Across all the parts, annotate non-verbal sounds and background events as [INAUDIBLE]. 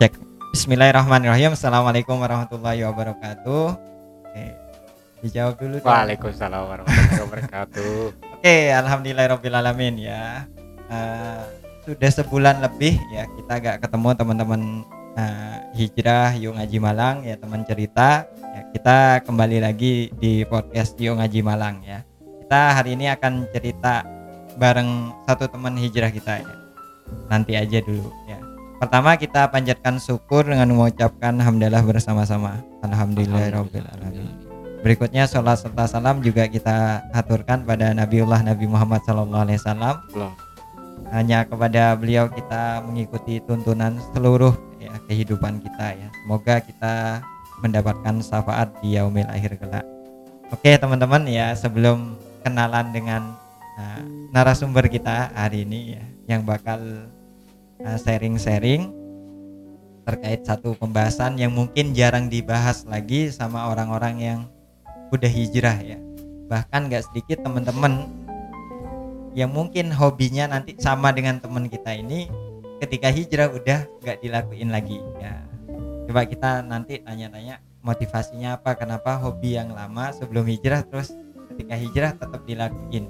Cek. Bismillahirrahmanirrahim. Assalamualaikum warahmatullahi wabarakatuh. Oke. Dijawab dulu. Waalaikumsalam warahmatullahi wabarakatuh. [LAUGHS] Oke, alhamdulillahirobbilalamin ya. Eh, sudah sebulan lebih ya kita gak ketemu teman-teman eh, hijrah Yuk Ngaji Malang ya teman cerita. Ya, kita kembali lagi di podcast Yuk Ngaji Malang ya. Kita hari ini akan cerita bareng satu teman hijrah kita ya. Nanti aja dulu. Pertama kita panjatkan syukur dengan mengucapkan hamdalah bersama-sama. Alhamdulillahirobbilalamin. Berikutnya sholat serta salam juga kita aturkan pada Nabiullah Nabi Muhammad SAW. Belum. Hanya kepada beliau kita mengikuti tuntunan seluruh ya, kehidupan kita ya. Semoga kita mendapatkan syafaat di yaumil akhir kelak. Oke teman-teman ya sebelum kenalan dengan uh, narasumber kita hari ini ya yang bakal sharing-sharing terkait satu pembahasan yang mungkin jarang dibahas lagi sama orang-orang yang udah hijrah ya. Bahkan nggak sedikit teman-teman yang mungkin hobinya nanti sama dengan teman kita ini ketika hijrah udah nggak dilakuin lagi. Ya coba kita nanti tanya-tanya motivasinya apa kenapa hobi yang lama sebelum hijrah terus ketika hijrah tetap dilakuin.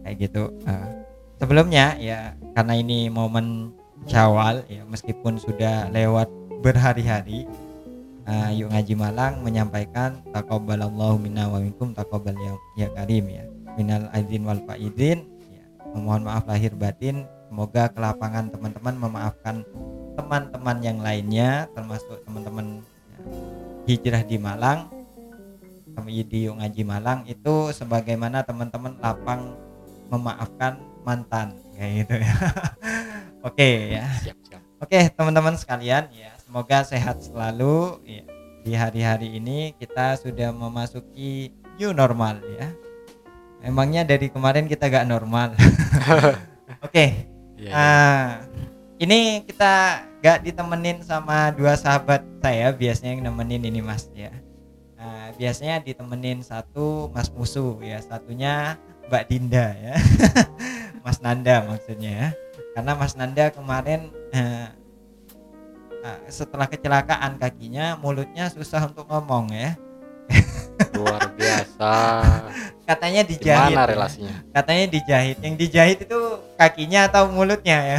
Kayak gitu. Eh, sebelumnya ya karena ini momen Syawal ya meskipun sudah lewat berhari-hari uh, Yuk Ngaji Malang menyampaikan taqabbalallahu minna wa minkum taqabbal ya, ya karim ya. Minal aidin wal faidin. Ya, memohon maaf lahir batin. Semoga kelapangan teman-teman memaafkan teman-teman yang lainnya termasuk teman-teman ya, hijrah di Malang di Yuk Ngaji Malang itu sebagaimana teman-teman lapang memaafkan mantan kayak gitu ya [LAUGHS] oke ya Siap, siap. Oke teman-teman sekalian ya semoga sehat selalu ya. Di hari-hari ini kita sudah memasuki new normal ya Emangnya dari kemarin kita gak normal [LAUGHS] Oke Iya, iya. ah, Ini kita gak ditemenin sama dua sahabat saya Biasanya yang nemenin ini mas ya Nah, Biasanya ditemenin satu mas musuh ya Satunya Mbak Dinda ya [LAUGHS] Mas Nanda maksudnya ya karena Mas Nanda kemarin eh, eh, setelah kecelakaan kakinya mulutnya susah untuk ngomong ya Luar biasa. [LAUGHS] katanya dijahit Gimana ya. relasinya? katanya dijahit yang dijahit itu kakinya atau mulutnya ya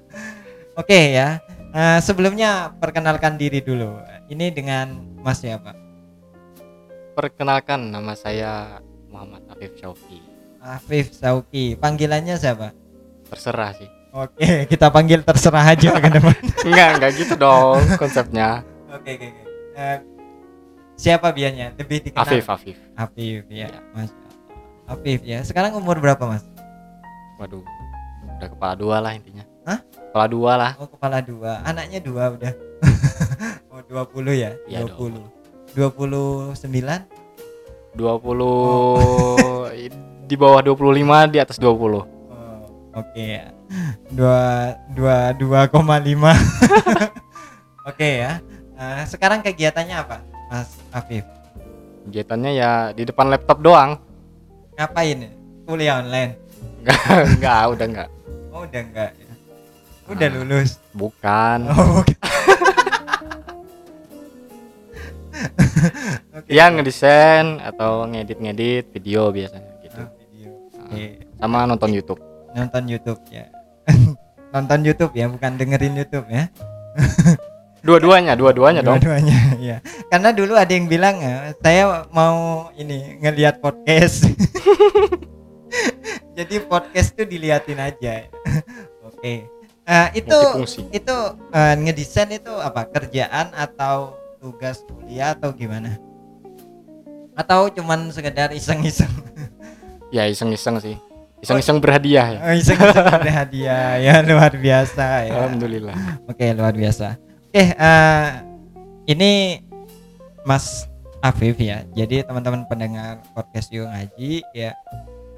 [LAUGHS] oke ya Eh, sebelumnya perkenalkan diri dulu ini dengan Mas siapa Perkenalkan nama saya Muhammad Afif Syauki. Afif Sauki panggilannya siapa Terserah sih. oke kita panggil terserah aja [LAUGHS] ke depan Enggak, enggak gitu dong konsepnya. oke oke oke. Eh, siapa biarnya lebih dikenal Afif, Afif. Afif ya, Ya. Mas Afif ya. Sekarang umur berapa Mas? Waduh. Udah kepala dua lah intinya. Hah? Kepala dua lah. Oh kepala dua, anaknya dua udah. [LAUGHS] oh 20 ya? Iya, 20. 29? 20 di bawah 25 di atas 20. Oh, oke ya. Dua dua dua koma lima. [LAUGHS] Oke ya. Eh, sekarang kegiatannya apa, Mas Afif? Kegiatannya ya di depan laptop doang. Ngapain? Kuliah online? Enggak, enggak, udah enggak. Oh udah enggak ya. Udah Ah. lulus. Bukan. Oh, [LAUGHS] oke. Oke. Ya ngedesain atau ngedit-ngedit video biasanya gitu. Ah, video. Oke. Sama nonton YouTube. Nonton YouTube ya. [LAUGHS] Nonton YouTube ya bukan dengerin YouTube ya. [LAUGHS] Dua-duanya, dua-duanya dong. dua-duanya [LAUGHS] ya. Karena dulu ada yang bilang ya, saya mau ini ngelihat podcast. Jadi podcast tuh diliatin aja. Oke. Eh, itu Multifungsi. itu eh, ngedesain itu apa? Kerjaan atau tugas kuliah atau gimana? Atau cuman sekedar iseng-iseng? Ya iseng-iseng sih. Iseng-iseng berhadiah ya. Oh, iseng-iseng berhadiah ya luar biasa ya Alhamdulillah. Oke luar biasa. Oke eh, ini Mas Afif ya. Jadi teman-teman pendengar podcast Yuk Ngaji ya.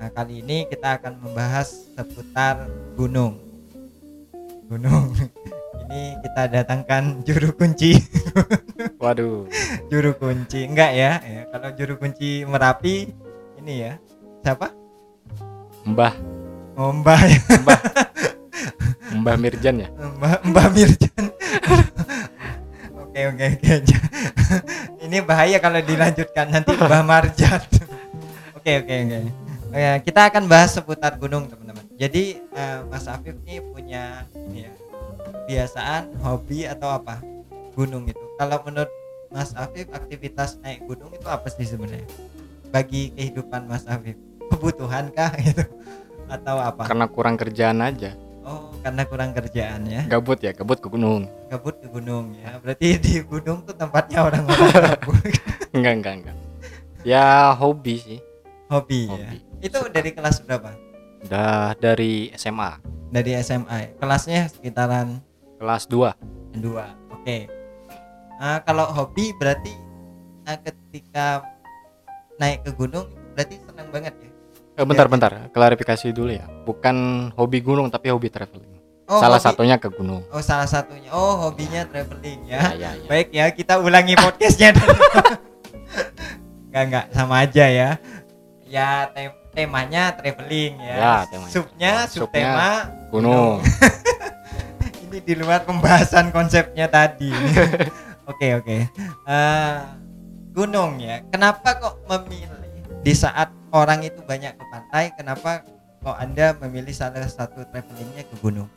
Nah, kali ini kita akan membahas seputar gunung. Gunung. [LAUGHS] Ini kita datangkan juru kunci. [LAUGHS] Waduh. juru kunci enggak ya? ya. Kalau juru kunci Merapi ini ya. Siapa? Mbah, Oh, Mbah ya. [LAUGHS] Mbah Mirjan ya. Mbah Mbah Mirjan. oke oke. Ini bahaya kalau dilanjutkan nanti Mbah Marjan. Oke oke oke. Oke, kita akan bahas seputar gunung teman-teman. Jadi eh, Mas Afif ini punya ini ya kebiasaan, hobi atau apa? Gunung itu. Kalau menurut Mas Afif aktivitas naik gunung itu apa sih sebenarnya? Bagi kehidupan Mas Afif, kebutuhan kah [LAUGHS] gitu? Atau apa? Karena kurang kerjaan aja. Oh, karena kurang kerjaan ya. Gabut ya, gabut ke gunung. Gabut ke gunung ya. Berarti di gunung tuh tempatnya orang-orang [LAUGHS] gabut. Enggak, enggak, enggak. Ya hobi sih. hobi, ya. Hobi. Itu dari kelas berapa? Udah dari SMA, Dari SMA. Kelasnya sekitaran kelas 2. dua. Oke. Ah, kalau hobi berarti ah, ketika naik ke gunung berarti senang banget ya. Eh, bentar, bentar. Klarifikasi dulu ya. Bukan hobi gunung tapi hobi traveling. Oh, Salah hobi- satunya ke gunung. Oh, salah satunya. Oh, hobinya traveling ya. Ya, ya, ya. Baik ya, kita ulangi podcastnya. Enggak [LAUGHS] enggak sama aja ya. Ya tem- temanya traveling ya. Ya, temanya. Subnya, subtema Gunung. [LAUGHS] Ini di luar pembahasan konsepnya tadi. [LAUGHS] Oke oke. Eh, gunung ya. Kenapa kok memilih di saat orang itu banyak ke pantai? Kenapa kok anda memilih salah satu travelingnya ke gunung?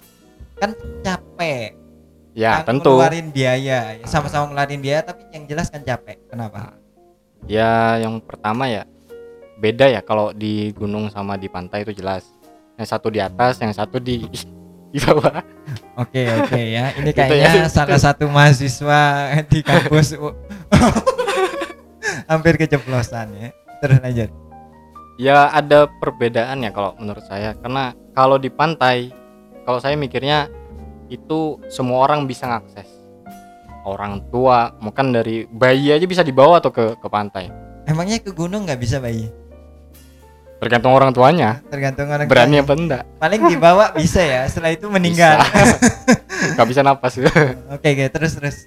Kan capek. Ya, kan tentu. Ngeluarin biaya. Ya, Sama-sama ngeluarin biaya, tapi yang jelas kan capek. Kenapa? Ya, yang pertama ya beda ya kalau di gunung sama di pantai itu jelas. Yang satu di atas, yang satu di [LAUGHS] di bawah. Oke oke ya. [LAUGHS] Ini Gitu kayaknya ya. salah satu mahasiswa di kampus [LAUGHS] hampir keceplosan ya. Terus lanjut. Ya ada perbedaan ya kalau menurut saya karena kalau di pantai kalau saya mikirnya itu semua orang bisa ngakses. Orang tua, mungkin dari bayi aja bisa dibawa tuh ke ke pantai. Emangnya ke gunung nggak bisa bayi? Tergantung orang tuanya, Tergantung orang berani tuanya. apa enggak. Paling dibawa bisa ya. Setelah itu meninggal. Bisa. [LAUGHS] Nggak bisa napas. oke oke terus terus.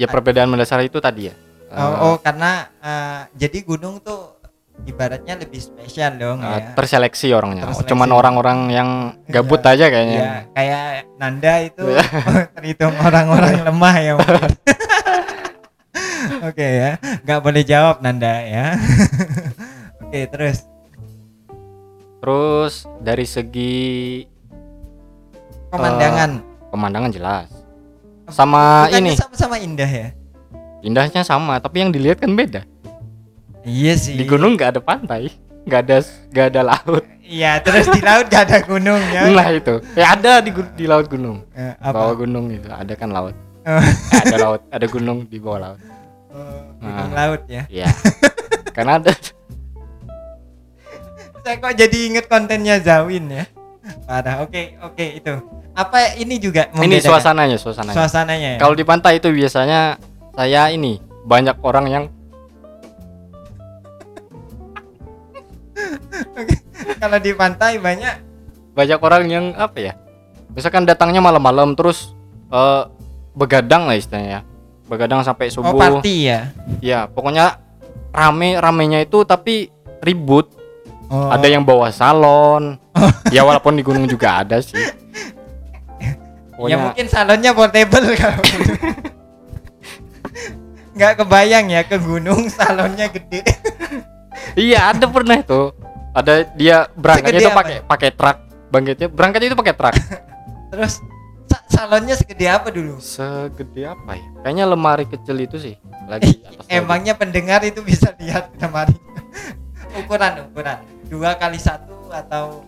ya perbedaan mendasar itu tadi ya. Oh, oh, karena eh, jadi gunung tuh ibaratnya lebih spesial dong Eh, ya. terseleksi orangnya. Terseleksi. Cuman orang-orang yang gabut Iya. aja kayaknya. Iya, kayak Nanda itu Iya. [LAUGHS] terhitung orang-orang [LAUGHS] lemah ya. [LAUGHS] Oke ya, nggak boleh jawab Nanda ya. Oke terus. Terus dari segi Pemandangan. pemandangan jelas. Sama Bukannya ini sama-sama indah ya. Indahnya sama, tapi yang dilihat kan beda. Iya sih. Di gunung nggak ada pantai, nggak ada nggak ada laut. Iya, terus di laut gak ada gunung ya. Nah itu, ya ada di di laut gunung. Eh, Bawah apa? gunung itu ada kan laut. Oh. Eh, ada laut, ada gunung di bawah laut. Oh, gunung Nah. laut ya. Iya. Karena ada Saya kok jadi inget kontennya Zawin ya. Parah. Oke, oke itu. Apa ini juga ini suasananya, suasananya. Suasananya ya. Kalau di pantai itu biasanya saya ini banyak orang yang Kalau di pantai banyak banyak orang yang apa ya? Misalkan datangnya malam-malam terus eh, begadang lah istilahnya. ya. Begadang sampai oh subuh. party ya. Ya, pokoknya rame ramenya itu tapi ribut. Oh. Ada yang bawa salon. [LAUGHS] ya walaupun di gunung juga ada sih. Ya Pokoknya mungkin salonnya portable kalau. [LAUGHS] Nggak kebayang ya ke gunung salonnya gede. iya ada pernah itu. Ada dia berangkatnya itu pakai pakai truk. Bangkitnya berangkatnya itu pakai truk. [LAUGHS] Terus sa- salonnya segede apa dulu? Segede apa ya? Kayaknya lemari kecil itu sih. Lagi atas lagi. Emangnya pendengar itu bisa lihat lemari [LAUGHS] ukuran ukuran dua kali satu atau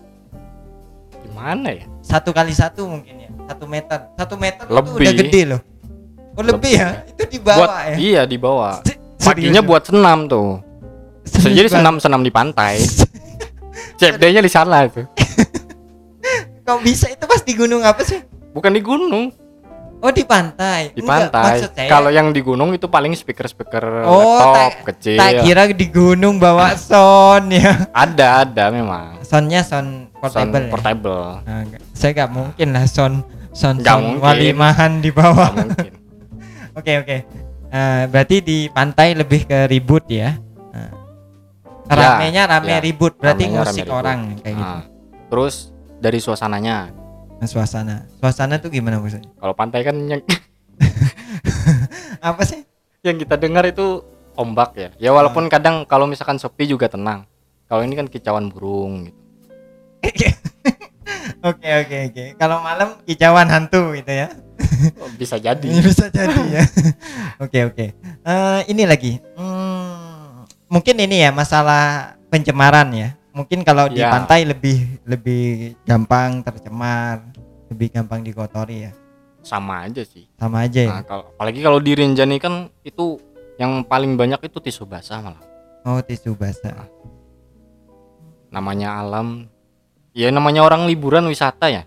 gimana ya? satu kali satu mungkin ya satu meter satu meter itu Lebih. udah gede loh oh lebih, ya itu di buat ya iya di bawah. Se- Paginya serius? buat senam tuh. Serius Jadi senam-senam di pantai. [LAUGHS] CFD-nya di sana itu. [LAUGHS] kok bisa itu pas di gunung apa sih Bukan di gunung, oh di pantai di Enggak, pantai. saya- Kalau yang di gunung itu paling speaker-speaker Oh, laptop tak- kecil. tak kira di gunung bawa [LAUGHS] sound ya Ada, ada memang. soundnya sound portable Sound ya? portable. Nah, saya nggak mungkin lah sound sound, sound walimahan di bawah Nggak mungkin. Oke oke. Eh, berarti di pantai lebih ke ribut ya. Nah. Ramenya rame ya. ribut, berarti Ramenya ngusik rame ribut. orang kayak gitu. Nah, terus dari suasananya. Nah, suasana. Suasana tuh gimana maksudnya? Kalau pantai kan yang [LAUGHS] Apa sih? yang kita dengar itu ombak ya ya walaupun kadang kalau misalkan sepi juga tenang kalau ini kan kicauan burung gitu [LAUGHS] Oke oke oke. Kalau malam kicauan hantu gitu ya. Oh, bisa jadi [LAUGHS] Bisa jadi ya. Oke oke. Eh, ini lagi. Hmm, mungkin ini ya masalah pencemaran ya. Mungkin kalau di Ya. pantai lebih lebih gampang tercemar, lebih gampang dikotori ya. sama aja sih Sama aja ya. nah, kalau apalagi kalau di Rinjani kan itu yang paling banyak itu tisu basah malah Oh tisu basah. namanya alam ya namanya orang liburan wisata ya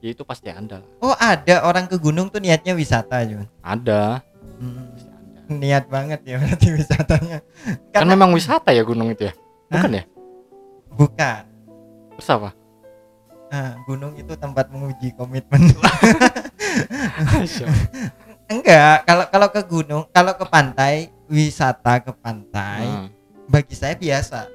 ya itu pasti ada Oh ada orang ke gunung tuh niatnya wisata Jun. ada Hmm, niat banget ya berarti wisatanya. kan Karena memang wisata ya gunung itu ya bukan ya bukan. terus apa Ah, gunung itu tempat menguji komitmen. [LAUGHS] Enggak, kalau kalau ke gunung, kalau ke pantai, wisata ke pantai, Hmm. bagi saya biasa.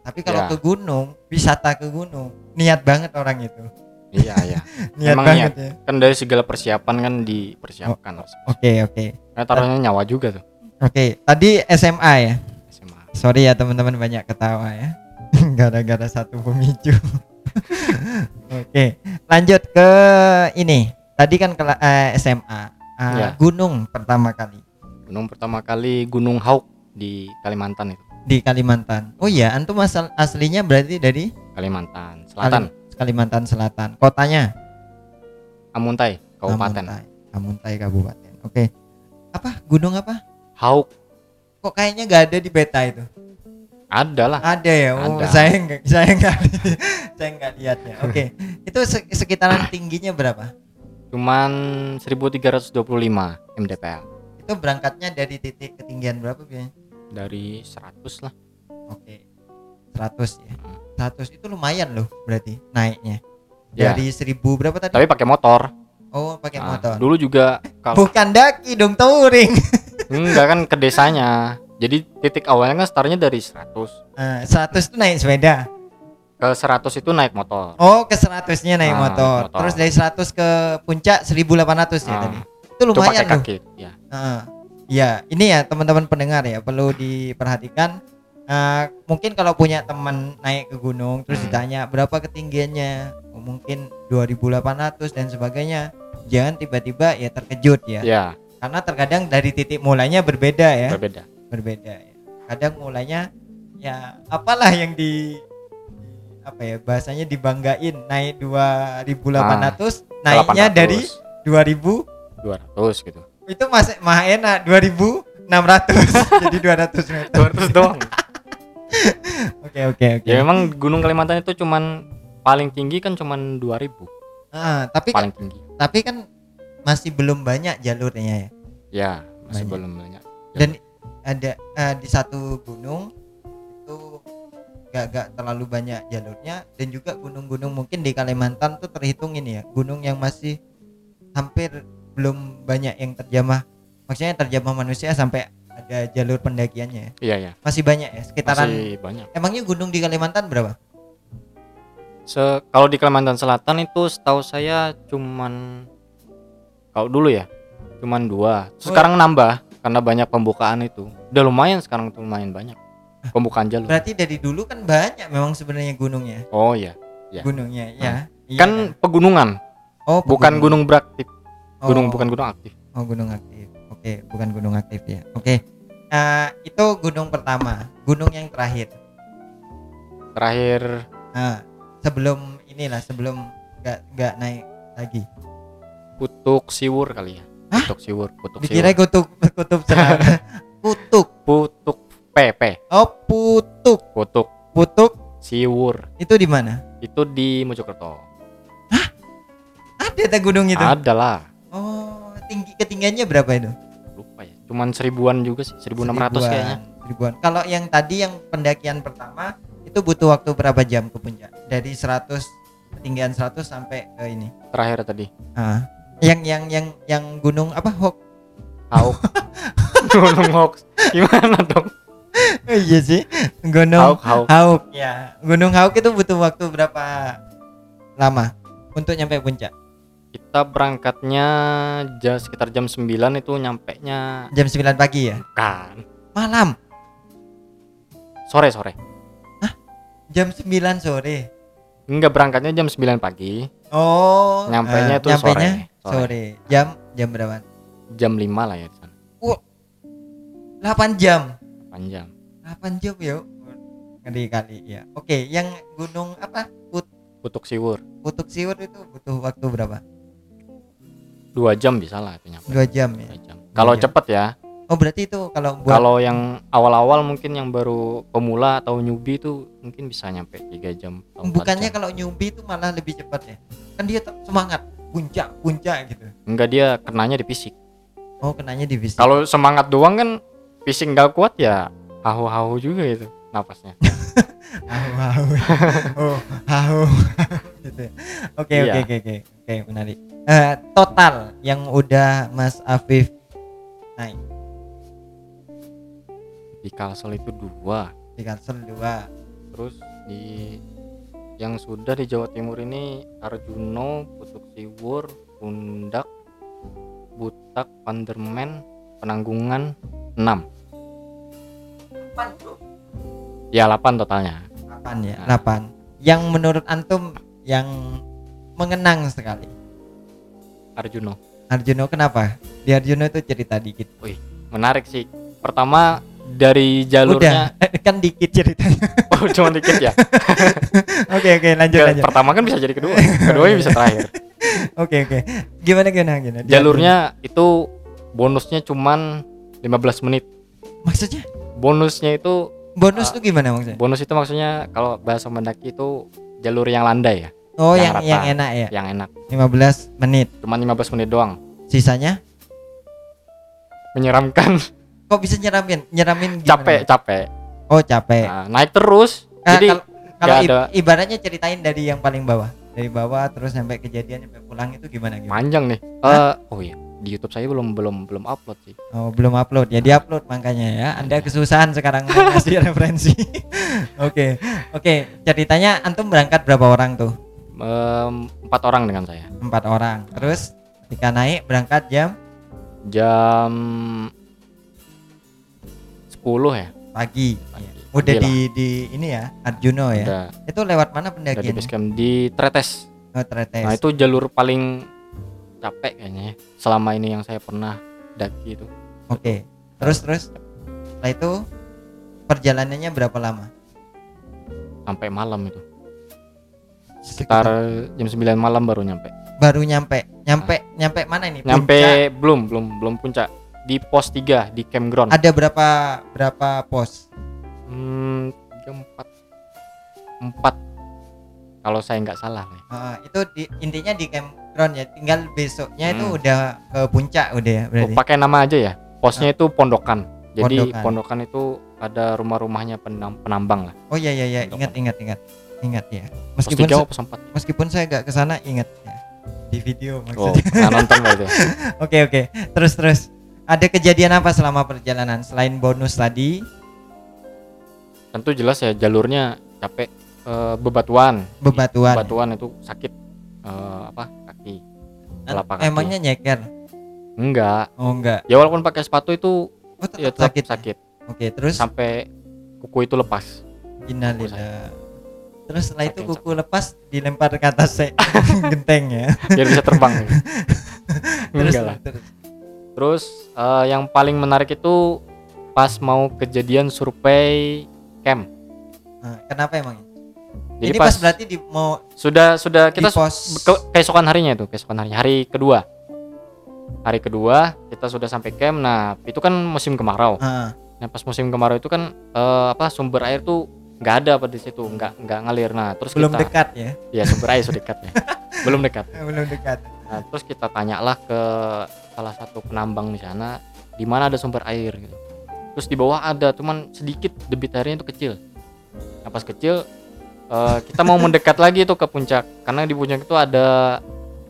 Tapi kalau Ya. ke gunung, wisata ke gunung, niat banget orang itu. iya iya [LAUGHS] Niat Emang banget ya. kan dari segala persiapan kan dipersiapkan Oke, oke. Karena taruhnya nyawa juga tuh Oke, tadi SMA ya. SMA Sorry ya teman-teman banyak ketawa ya. [LAUGHS] Gara-gara satu pemicu. [LAUGHS] oke, lanjut ke ini. Tadi kan ke SMA. Ah, Ya. Gunung pertama kali gunung pertama kali Gunung Hauk di Kalimantan itu di Kalimantan. Oh iya, antum asal aslinya berarti dari Kalimantan Selatan Kalim- Kalimantan Selatan. Kotanya Amuntai Kabupaten Amuntai. Amuntai Kabupaten. Oke. Apa? Gunung apa? Hauk Kok kayaknya nggak ada di peta itu? ada lah Ada ya. Oh, Ada. saya nggak saya nggak [LAUGHS] saya nggak lihatnya. Oke. itu se- sekitaran tingginya berapa? cuman 1325 mdpl Itu berangkatnya dari titik ketinggian berapa biasanya? Dari 100 lah Oke. 100 ya. Hmm. 100 itu lumayan loh berarti naiknya. Ya. Dari 1000 berapa tadi? tapi pakai motor Oh, pakai Nah, motor. dulu juga kalau Bukan daki dong touring. [LAUGHS] enggak kan ke desanya jadi titik awalnya kan startnya dari 100 Nah, 100 itu naik sepeda. ke 100 itu naik motor Oh, ke 100-nya naik Ah, motor. motor. Terus dari 100 ke puncak 1800 ya Ah, tadi. Itu itu lumayan pakai loh. kaki ya Heeh. Ya, ini ya teman-teman pendengar ya perlu diperhatikan. Eh, mungkin kalau punya teman naik ke gunung terus Hmm. ditanya berapa ketinggiannya, oh, mungkin 2800 dan sebagainya. Jangan tiba-tiba ya terkejut ya. ya Karena terkadang dari titik mulainya berbeda ya. berbeda Berbeda ya. Kadang mulainya ya apalah yang di apa ya bahasanya dibanggain naik 2800 naiknya 800, dari 2000 200 gitu itu masih mah enak 2600 [LAUGHS] jadi 200 meter. 200 doang. [LAUGHS] Oke oke oke. Ya memang Gunung Kalimantan itu cuman paling tinggi kan cuman 2000 Ah, tapi kan, paling tinggi. tapi kan masih belum banyak jalurnya ya? Ya masih Banyak. belum banyak dan ada eh, di satu gunung itu gak gak terlalu banyak jalurnya dan juga gunung-gunung mungkin di Kalimantan tuh terhitung ini ya gunung yang masih hampir belum banyak yang terjamah maksudnya terjamah manusia sampai ada jalur pendakiannya. Ya. iya. Ya masih banyak ya? Sekitaran masih banyak. Emangnya gunung di Kalimantan berapa? Se kalau di Kalimantan Selatan itu setahu saya cuman kalau dulu ya cuman dua. Oh. sekarang nambah karena banyak pembukaan itu. Udah lumayan sekarang tuh lumayan banyak. Pembukaan jalur. Berarti dari dulu kan banyak memang sebenarnya gunungnya. oh iya. Ya. Gunungnya ya. Iya kan pegunungan Oh, bukan pegunung. gunung beraktif gunung Oh, bukan gunung aktif Oh, gunung aktif. Oke, bukan gunung aktif ya. Oke. Eh, itu gunung pertama, gunung yang terakhir. terakhir Nah, sebelum inilah sebelum nggak nggak naik lagi. kutuk siwur kali ya Hah? kutuk siwur kutuk Dikira siwur kutub kutub. Kutuk. kutuk [LAUGHS] PP Oh, putuk. kutuk Putuk siwur itu di mana? itu di Mojokerto Ada tak gunung itu? ada lah ketinggiannya berapa itu? lupa ya cuman seribuan juga sih 1600 kayaknya Ribuan. Kalau yang tadi yang pendakian pertama itu butuh waktu berapa jam ke puncak? Dari 100 ketinggian 100 sampai ke ini. terakhir tadi Ah. Yang yang yang yang gunung apa? Hok. Hauk [LAUGHS] gunung hoax gimana dong Oh, iya sih. Gunung Hauk Hauk Hauk ya. Gunung Hauk itu butuh waktu berapa lama untuk nyampe puncak? Kita berangkatnya ja, sekitar jam 9 itu nyampe nya Jam 9 pagi ya? kan Malam. sore sore Jam 9 sore. enggak berangkatnya jam 9 pagi Oh, Nyampainya eh, tuh nyampainya sore. sore. Jam jam berapa? jam 5 lah ya di sana 8 jam. panjang 8 jam ya. Ngeri kali ya. Oke, yang gunung apa? Put Kutuk Siwur Kutuk Siwur itu butuh waktu berapa? Dua jam bisa lah itu nyampe 2 jam ya. Dua jam. kalau cepet ya Oh, berarti itu kalau buat kalau yang awal-awal mungkin yang baru pemula atau newbie itu mungkin bisa nyampe 3 jam bukannya jam. kalau newbie itu malah lebih cepat ya? Kan dia semangat, puncak, puncak gitu. enggak dia kenanya di fisik Oh, kenanya di fisik. kalau semangat doang kan fisik nggak kuat ya hahu-hahu juga itu napasnya [LAUGHS] Hahu, hahu. oh, hahu. [LAUGHS] gitu. ya. Iya. oke, oke, oke. Oke, menarik. Eh, total yang udah Mas Afif naik di Kalsel itu dua di Kalsel 2. terus di yang sudah di Jawa Timur ini Arjuno, Putuk Siwur, Pundak, Butak, Pandermen, Penanggungan 6 ya 8 totalnya 8 ya, Nah. 8. Yang menurut antum yang mengenang sekali. Arjuno Arjuno kenapa? Di Arjuno itu cerita dikit. menarik sih pertama dari jalurnya Udah, [LAUGHS] kan dikit ceritanya. [LAUGHS] oh cuma dikit ya [LAUGHS] Oke, oke, lanjut Nggak, lanjut. pertama kan bisa jadi kedua keduanya bisa terakhir Oke, oke. Gimana gimana gimana? Jalurnya itu bonusnya cuman 15 menit maksudnya bonusnya itu bonus Ah. tuh gimana maksudnya? bonus itu maksudnya kalau bahasa mendaki itu jalur yang landai ya Oh, yang yang yang, enak ya. yang enak 15 menit. cuman 15 menit doang Sisanya menyeramkan [LAUGHS] kok bisa nyeramin? Nyeramin gimana? capek capek Oh, capek. Nah, naik terus Eh, jadi kal- kalau ibaratnya ceritain dari yang paling bawah. Dari bawah terus sampai kejadian sampai pulang itu gimana gimana? panjang nih Eh, oh iya di YouTube saya belum belum belum upload sih Oh, belum upload. Ya diupload makanya ya. Anda kesusahan sekarang ngasih [LAUGHS] referensi. [LAUGHS] Oke. Oke, ceritanya antum berangkat berapa orang tuh? Em, empat orang dengan saya Empat orang. Terus ketika naik berangkat jam jam 10 ya pagi. Pagi. Ya. Udah Pagi di di ini ya, Arjuno ya. udah, Itu lewat mana udah di camp di Tretes Oh, Tretes. nah itu jalur paling capek kayaknya ya, selama ini yang saya pernah daki itu Oke. Terus terus setelah itu perjalanannya berapa lama? sampai malam itu sekitar jam 9 malam baru nyampe baru nyampe. Nyampe nyampe mana ini? nyampe Puncak. belum belum belum puncak di pos 3 di campground Ada berapa berapa pos? hmm, tiga, empat empat kalau saya nggak salah nih Ah, itu di, intinya di campground ya. Tinggal besoknya itu Hmm. udah ke puncak udah ya Oh, berarti. pakai nama aja ya posnya itu pondokan jadi Pondokan. pondokan itu ada rumah-rumahnya penam- penambang lah Oh iya iya iya, ingat ingat ingat. Ingat ya. pos Meskipun se- atau pos empat meskipun saya nggak ke sana ingat ya. Di video oh maksudnya. pernah nonton [LAUGHS] Oke oke. Terus terus. Ada kejadian apa selama perjalanan selain bonus tadi? tentu jelas ya jalurnya capek Eh, bebatuan Bebatuan. bebatuan itu sakit Eh, apa kaki telapak kaki. Emangnya nyeker? enggak Oh enggak. ya walaupun pakai sepatu itu Oh tetap ya tetap sakit. sakit, ya? Oke, terus sampai kuku itu lepas innalillah. Terus setelah itu Saking kuku lepas dilempar ke atas [LAUGHS] genteng ya. biar bisa terbang. [LAUGHS] Terus, enggak lah. terus. Terus eh, yang paling menarik itu pas mau kejadian survei camp. Nah, kenapa emang? jadi Ini pas, pas, berarti di mau sudah sudah kita pos. ke, keesokan harinya itu keesokan hari hari kedua. Hari kedua kita sudah sampai camp. Nah itu kan musim kemarau. Ah, nah pas musim kemarau itu kan eh, apa sumber air tuh nggak ada pada situ nggak nggak ngalir. Nah terus belum kita dekat ya. ya sumber air sudah dekat ya. [LAUGHS] Belum dekat. [LAUGHS] Belum dekat. nah terus kita tanyalah ke salah satu penambang di sana di mana ada sumber air? Gitu. Terus di bawah ada cuman sedikit debit airnya itu kecil. Nah pas kecil eh, kita mau [LAUGHS] mendekat lagi tuh ke puncak karena di puncak itu ada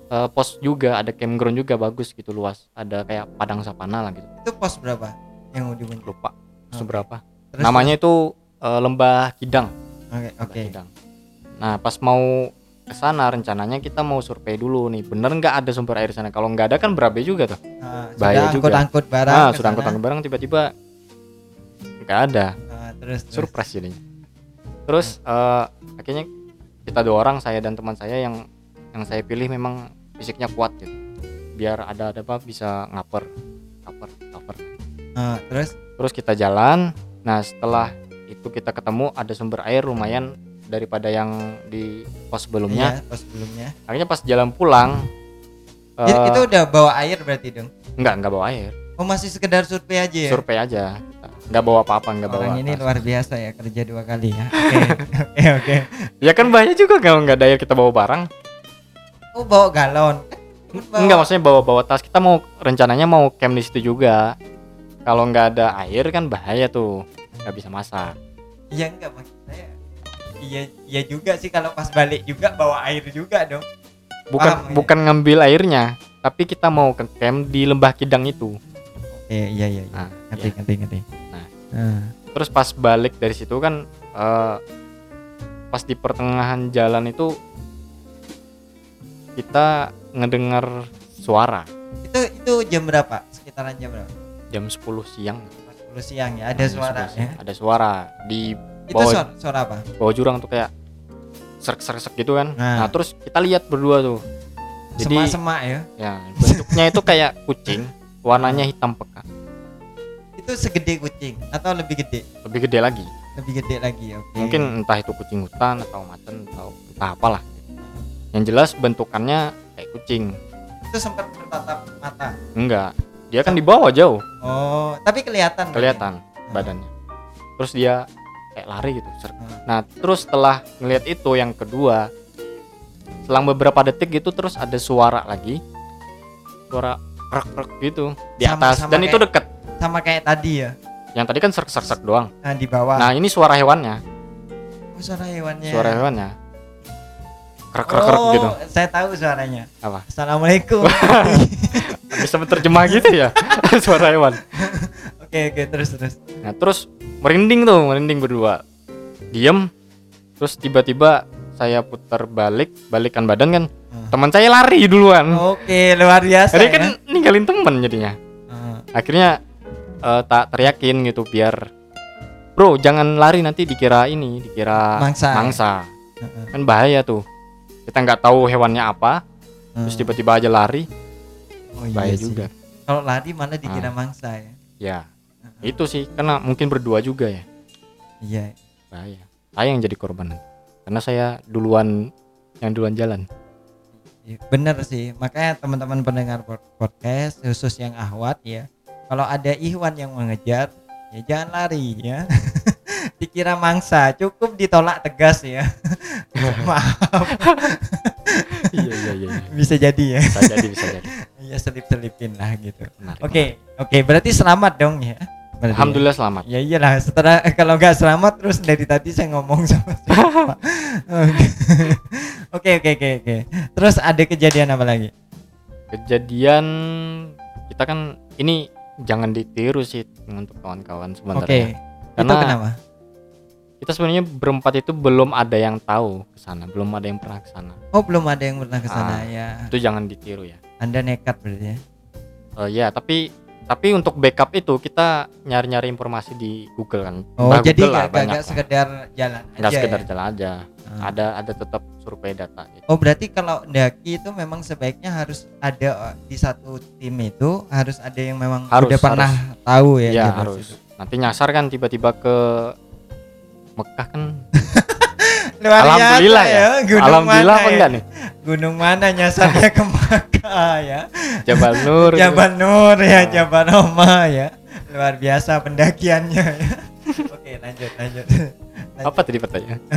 eh, pos juga ada campground juga bagus gitu luas. Ada kayak padang sapana lah gitu. Itu pos berapa yang mau dibunuh? lupa seberapa? Terus- namanya itu eh, lembah kidang Oke, Lembah oke. Kidang. nah pas mau ke sana rencananya kita mau survei dulu nih bener nggak ada sumber air sana kalau nggak ada kan berabe juga tuh Ah, Bahaya sudah juga. angkut-angkut barang nah sudah sana. angkut-angkut barang tiba-tiba nggak ada Ah, terus, terus. surprise jadinya terus eh, akhirnya kita dua orang saya dan teman saya yang yang saya pilih memang fisiknya kuat gitu biar ada ada apa bisa ngaper cover cover Ah, terus terus kita jalan nah setelah itu kita ketemu ada sumber air lumayan daripada yang di pos sebelumnya. Iya, pas sebelumnya. Akhirnya pas jalan pulang Jadi eh, itu udah bawa air berarti dong enggak enggak bawa air. Oh masih sekedar survei aja ya? Survei aja. Nggak bawa apa-apa nggak bawa orang ini luar biasa ya kerja dua kali ya. Oke [LAUGHS] oke oke. Ya kan bahaya juga kalau nggak ada air kita bawa barang. Oh bawa galon? Kan bawa- Enggak maksudnya bawa-bawa tas. Kita mau rencananya mau camp di situ juga. Kalau nggak ada air kan bahaya tuh. Nggak bisa masak. iya enggak maksud saya iya iya juga sih kalau pas balik juga bawa air juga dong Bukan Paham, ya? bukan ngambil airnya, tapi kita mau ke camp di Lembah Kidang itu. oke iya iya iya Nah, ngerti iya. ngerti ngerti Nah. Ah. Terus pas balik dari situ kan eh, pas di pertengahan jalan itu kita ngedengar suara itu itu jam berapa sekitaran jam berapa jam 10 siang. Pas 10 siang ya ada suara 10 siang. ya Ada suara di itu bawah suara, suara apa bawah jurang tuh kayak serk-serk gitu kan. Nah. Nah, terus kita lihat berdua tuh. Jadi semak-semak ya ya bentuknya itu kayak kucing, warnanya hitam pekat, itu segede kucing atau lebih gede lebih gede lagi. lebih gede lagi oke Mungkin entah itu kucing hutan atau macan atau entah apalah. Yang jelas bentukannya kayak kucing. itu sempat bertatap mata Enggak, dia kan di bawah jauh, oh tapi kelihatan berarti? kelihatan badannya. Terus dia kayak lari gitu. serk. Hmm. Nah, terus setelah ngelihat itu yang kedua, selang beberapa detik gitu terus ada suara lagi. Suara krek-krek gitu di Sama- atas sama dan itu kayak- deket. sama kayak tadi ya Yang tadi kan serk-serk doang. nah di bawah Nah, ini suara hewannya, oh, suara hewannya suara hewannya. Krek-krek oh gitu. saya tahu suaranya Apa? assalamualaikum [LAUGHS] Bisa menerjemah gitu ya [LAUGHS] suara hewan. oke oke terus terus Nah, terus merinding tuh, merinding berdua. Diem. Terus tiba-tiba saya putar balik, balikan badan kan. Hmm. Teman saya lari duluan. oke luar biasa Jadi ya kan ninggalin temen jadinya. Ah, Akhirnya eh, tak teriakin gitu biar Bro, jangan lari nanti dikira ini, dikira Mangsa. mangsa. Heeh. Kan bahaya tuh. Kita nggak tahu hewannya apa, terus ah. tiba-tiba aja lari, oh, iya bahaya sih. juga. kalau lari malah Ah. dikira mangsa ya. Ya, itu sih karena mungkin berdua juga ya. iya. Bahaya. Saya yang jadi korban. Karena saya duluan yang duluan jalan. Iya, bener sih. Makanya teman-teman pendengar pod- podcast khusus yang ahwat ya kalau ada Ikhwan yang mengejar ya jangan lari ya. [LAUGHS] Dikira mangsa cukup ditolak tegas ya. [LAUGHS] Maaf. [LAUGHS] Iya iya iya. Bisa jadi ya. Bisa jadi bisa jadi ya selip-selipin lah gitu. Oke oke berarti selamat dong ya. Berarti ya? alhamdulillah selamat. Ya iyalah setelah [LAUGHS] kalau nggak selamat terus dari tadi saya ngomong sama [LAUGHS] siapa? Oke. [LAUGHS] oke oke oke oke. Terus ada kejadian apa lagi? Kejadian kita kan ini jangan ditiru sih untuk kawan-kawan oke sebenarnya itu Karena- kenapa? kita sebenarnya berempat itu belum ada yang tahu ke sana belum ada yang pernah ke sana. Oh belum ada yang pernah ke sana Ah. ya. itu jangan ditiru ya Anda nekat berarti ya. Eh, ya tapi tapi untuk backup itu kita nyari-nyari informasi di Google kan Oh Entah jadi nggak nggak sekedar jalan nggak aja sekedar ya? jalan aja Ah. ada ada tetap survei data gitu. Oh berarti kalau daki itu memang sebaiknya harus ada uh, di satu tim itu harus ada yang memang Harus, udah pernah tahu ya. Iya harus. Nanti nyasar kan tiba-tiba ke Mekah kan. [LAUGHS] Luar Alhamdulillah ya. Gunung Alhamdulillah apa ya? enggak nih? Gunung mana nyasarnya ke Makkah ya? Jabal Nur. gitu. Jabal Nur ya, Ah. Jabal Roma ya. Luar biasa pendakiannya ya. Oke lanjut lanjut. Lanjut. Apa tadi pertanyaan? [LAUGHS]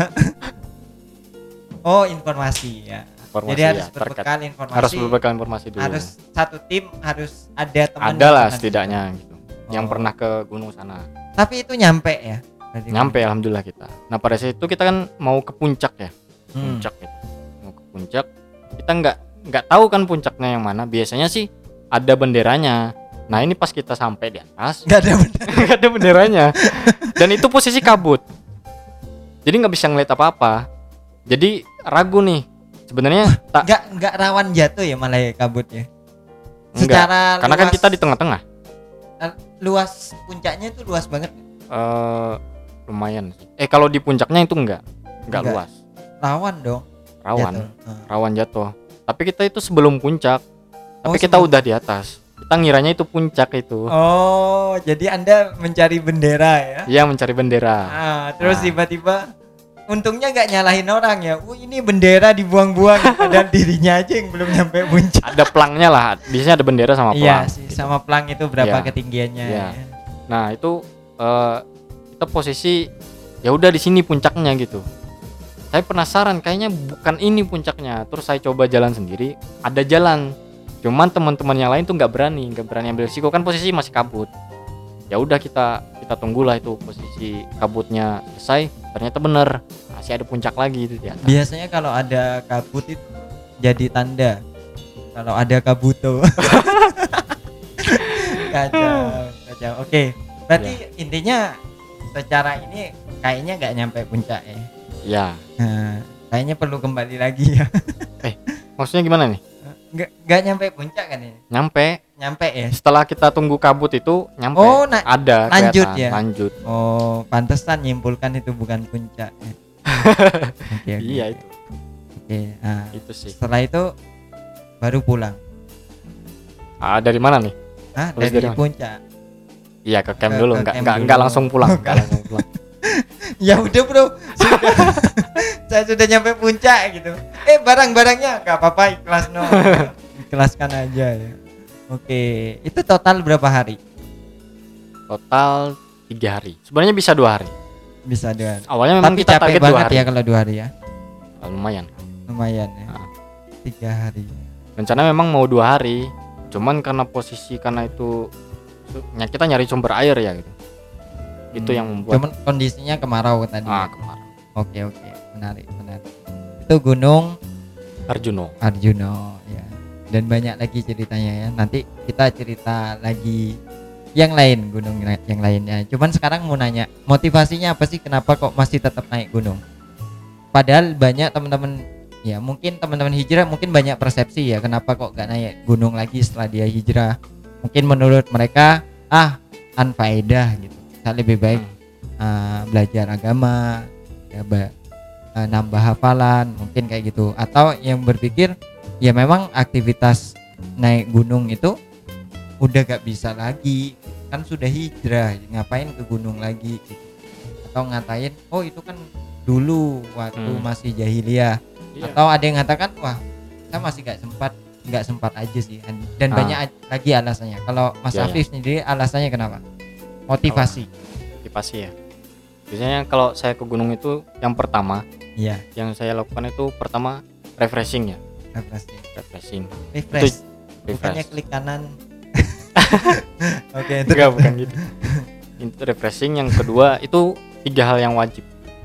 Oh informasi ya. Informasi Jadi ya, harus terkait- berbekal informasi. harus berbekal informasi dulu. harus satu tim harus ada teman Ada yang lah pernah setidaknya gitu. Yang Oh. pernah ke gunung sana. Tapi itu nyampe ya. Berarti Nyampe alhamdulillah kita. Nah pada saat itu kita kan mau ke puncak ya. Hmm. Puncak gitu. Mau ke puncak. Kita nggak nggak tahu kan puncaknya yang mana. Biasanya sih ada benderanya. Nah ini pas kita sampai di atas Nggak ada benar. [LAUGHS] nggak ada benderanya. Dan itu posisi kabut. Jadi nggak bisa ngeliat apa-apa. Jadi ragu nih. Sebenarnya tak nggak nggak rawan jatuh ya malah ya kabutnya enggak secara karena kan luas- kita di tengah-tengah. Eh, luas puncaknya itu luas banget eh lumayan. Eh kalau di puncaknya itu enggak enggak Enggak. luas. Rawan dong rawan jatuh. Eh. rawan jatuh tapi kita itu sebelum puncak tapi Oh, kita sebelum- udah di atas kita ngiranya itu puncak itu oh jadi anda mencari bendera ya Iya mencari bendera Ah, terus Ah. tiba-tiba untungnya nggak nyalahin orang ya. Oh, ini bendera dibuang-buang [LAUGHS] padahal dirinya aja yang belum nyampe puncak. ada pelangnya lah biasanya ada bendera sama pelang Iya sih, gitu. sama pelang itu berapa Iya. ketinggiannya. Iya. ya. nah itu eh, kita posisi ya udah di sini puncaknya gitu saya penasaran kayaknya bukan ini puncaknya terus saya coba jalan sendiri ada jalan cuman teman-teman yang lain tuh nggak berani nggak berani ambil risiko kan posisi masih kabut ya udah kita kita tunggulah itu posisi kabutnya selesai ternyata bener masih ada puncak lagi itu di atas Biasanya kalau ada kabut itu jadi tanda kalau ada kabuto. [LAUGHS] kacau, kacau. Oke, berarti Iya. intinya secara ini kayaknya nggak nyampe puncak ya. Ya Nah, kayaknya perlu kembali lagi ya. [LAUGHS] maksudnya gimana nih Nggak nggak nyampe puncak kan ini? nyampe Nyampe ya. setelah kita tunggu kabut itu nyampe Oh, na- ada lanjut kelihatan, ya? lanjut Oh, pantesan nyimpulkan itu bukan puncak. ya. [LAUGHS] Oke, oke, iya itu Oke, nah, itu sih setelah itu baru pulang. ah, dari mana nih Ah, dari dari puncak. Iya ke camp Ke- dulu, ke enggak camp enggak dulu. enggak langsung pulang, [LAUGHS] enggak langsung pulang. [LAUGHS] Ya udah, Bro. Sudah. [LAUGHS] Saya sudah nyampe puncak gitu. Eh, barang-barangnya nggak apa-apa, ikhlas no. [LAUGHS] Ikhlaskan aja ya. Oke, itu total berapa hari? Total tiga hari. Sebenarnya bisa dua hari. Bisa dua hari. Awalnya memang Tapi kita capek target dua banget hari. ya kalau dua hari ya. Ah, lumayan. Lumayan ya. Ah. Tiga hari. Rencana memang mau dua hari, cuman karena posisi karena itu ya kita nyari sumber air ya gitu. Itu Hmm, yang membuat Cuman kondisinya kemarau tadi. ah kemarin. Oke oke, menarik menarik. Itu Gunung Arjuno. Arjuno ya. Dan banyak lagi ceritanya ya. Nanti kita cerita lagi yang lain gunung yang lainnya. Cuman sekarang mau nanya, motivasinya apa sih kenapa kok masih tetap naik gunung? Padahal banyak teman-teman ya mungkin teman-teman hijrah mungkin banyak persepsi ya kenapa kok gak naik gunung lagi setelah dia hijrah. Mungkin menurut mereka ah anfaedah gitu. Saya lebih baik uh, belajar agama ya uh, nambah hafalan mungkin kayak gitu atau yang berpikir ya memang aktivitas naik gunung itu udah gak bisa lagi kan sudah hijrah ngapain ke gunung lagi gitu. atau ngatain oh itu kan dulu waktu Hmm. masih jahiliyah Iya. atau ada yang ngatakan wah kita masih gak sempat nggak sempat aja sih dan Ah. banyak lagi alasannya kalau Mas iya. Afif sendiri alasannya kenapa motivasi Motivasi ya. Biasanya kalau saya ke gunung itu yang pertama iya yang saya lakukan itu pertama refreshing ya, refreshing refreshing. refresh bukannya Refresh. klik kanan [LAUGHS] oke itu Enggak, bukan gitu. Itu refreshing. Yang kedua itu tiga hal yang wajib.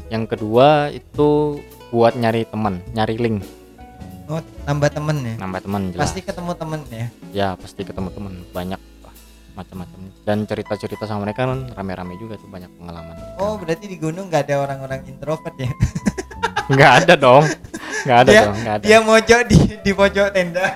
Yang kedua itu buat nyari teman, nyari link, oh tambah temen ya nambah teman jelas. pasti ketemu temen ya Ya pasti ketemu teman banyak macam-macam. Dan cerita-cerita sama mereka kan rame-rame juga tuh banyak pengalaman. oh berarti di gunung nggak ada orang-orang introvert ya [LAUGHS] Nggak ada dong, nggak ada Dia- dong, nggak ada. dia mojok di di pojok tenda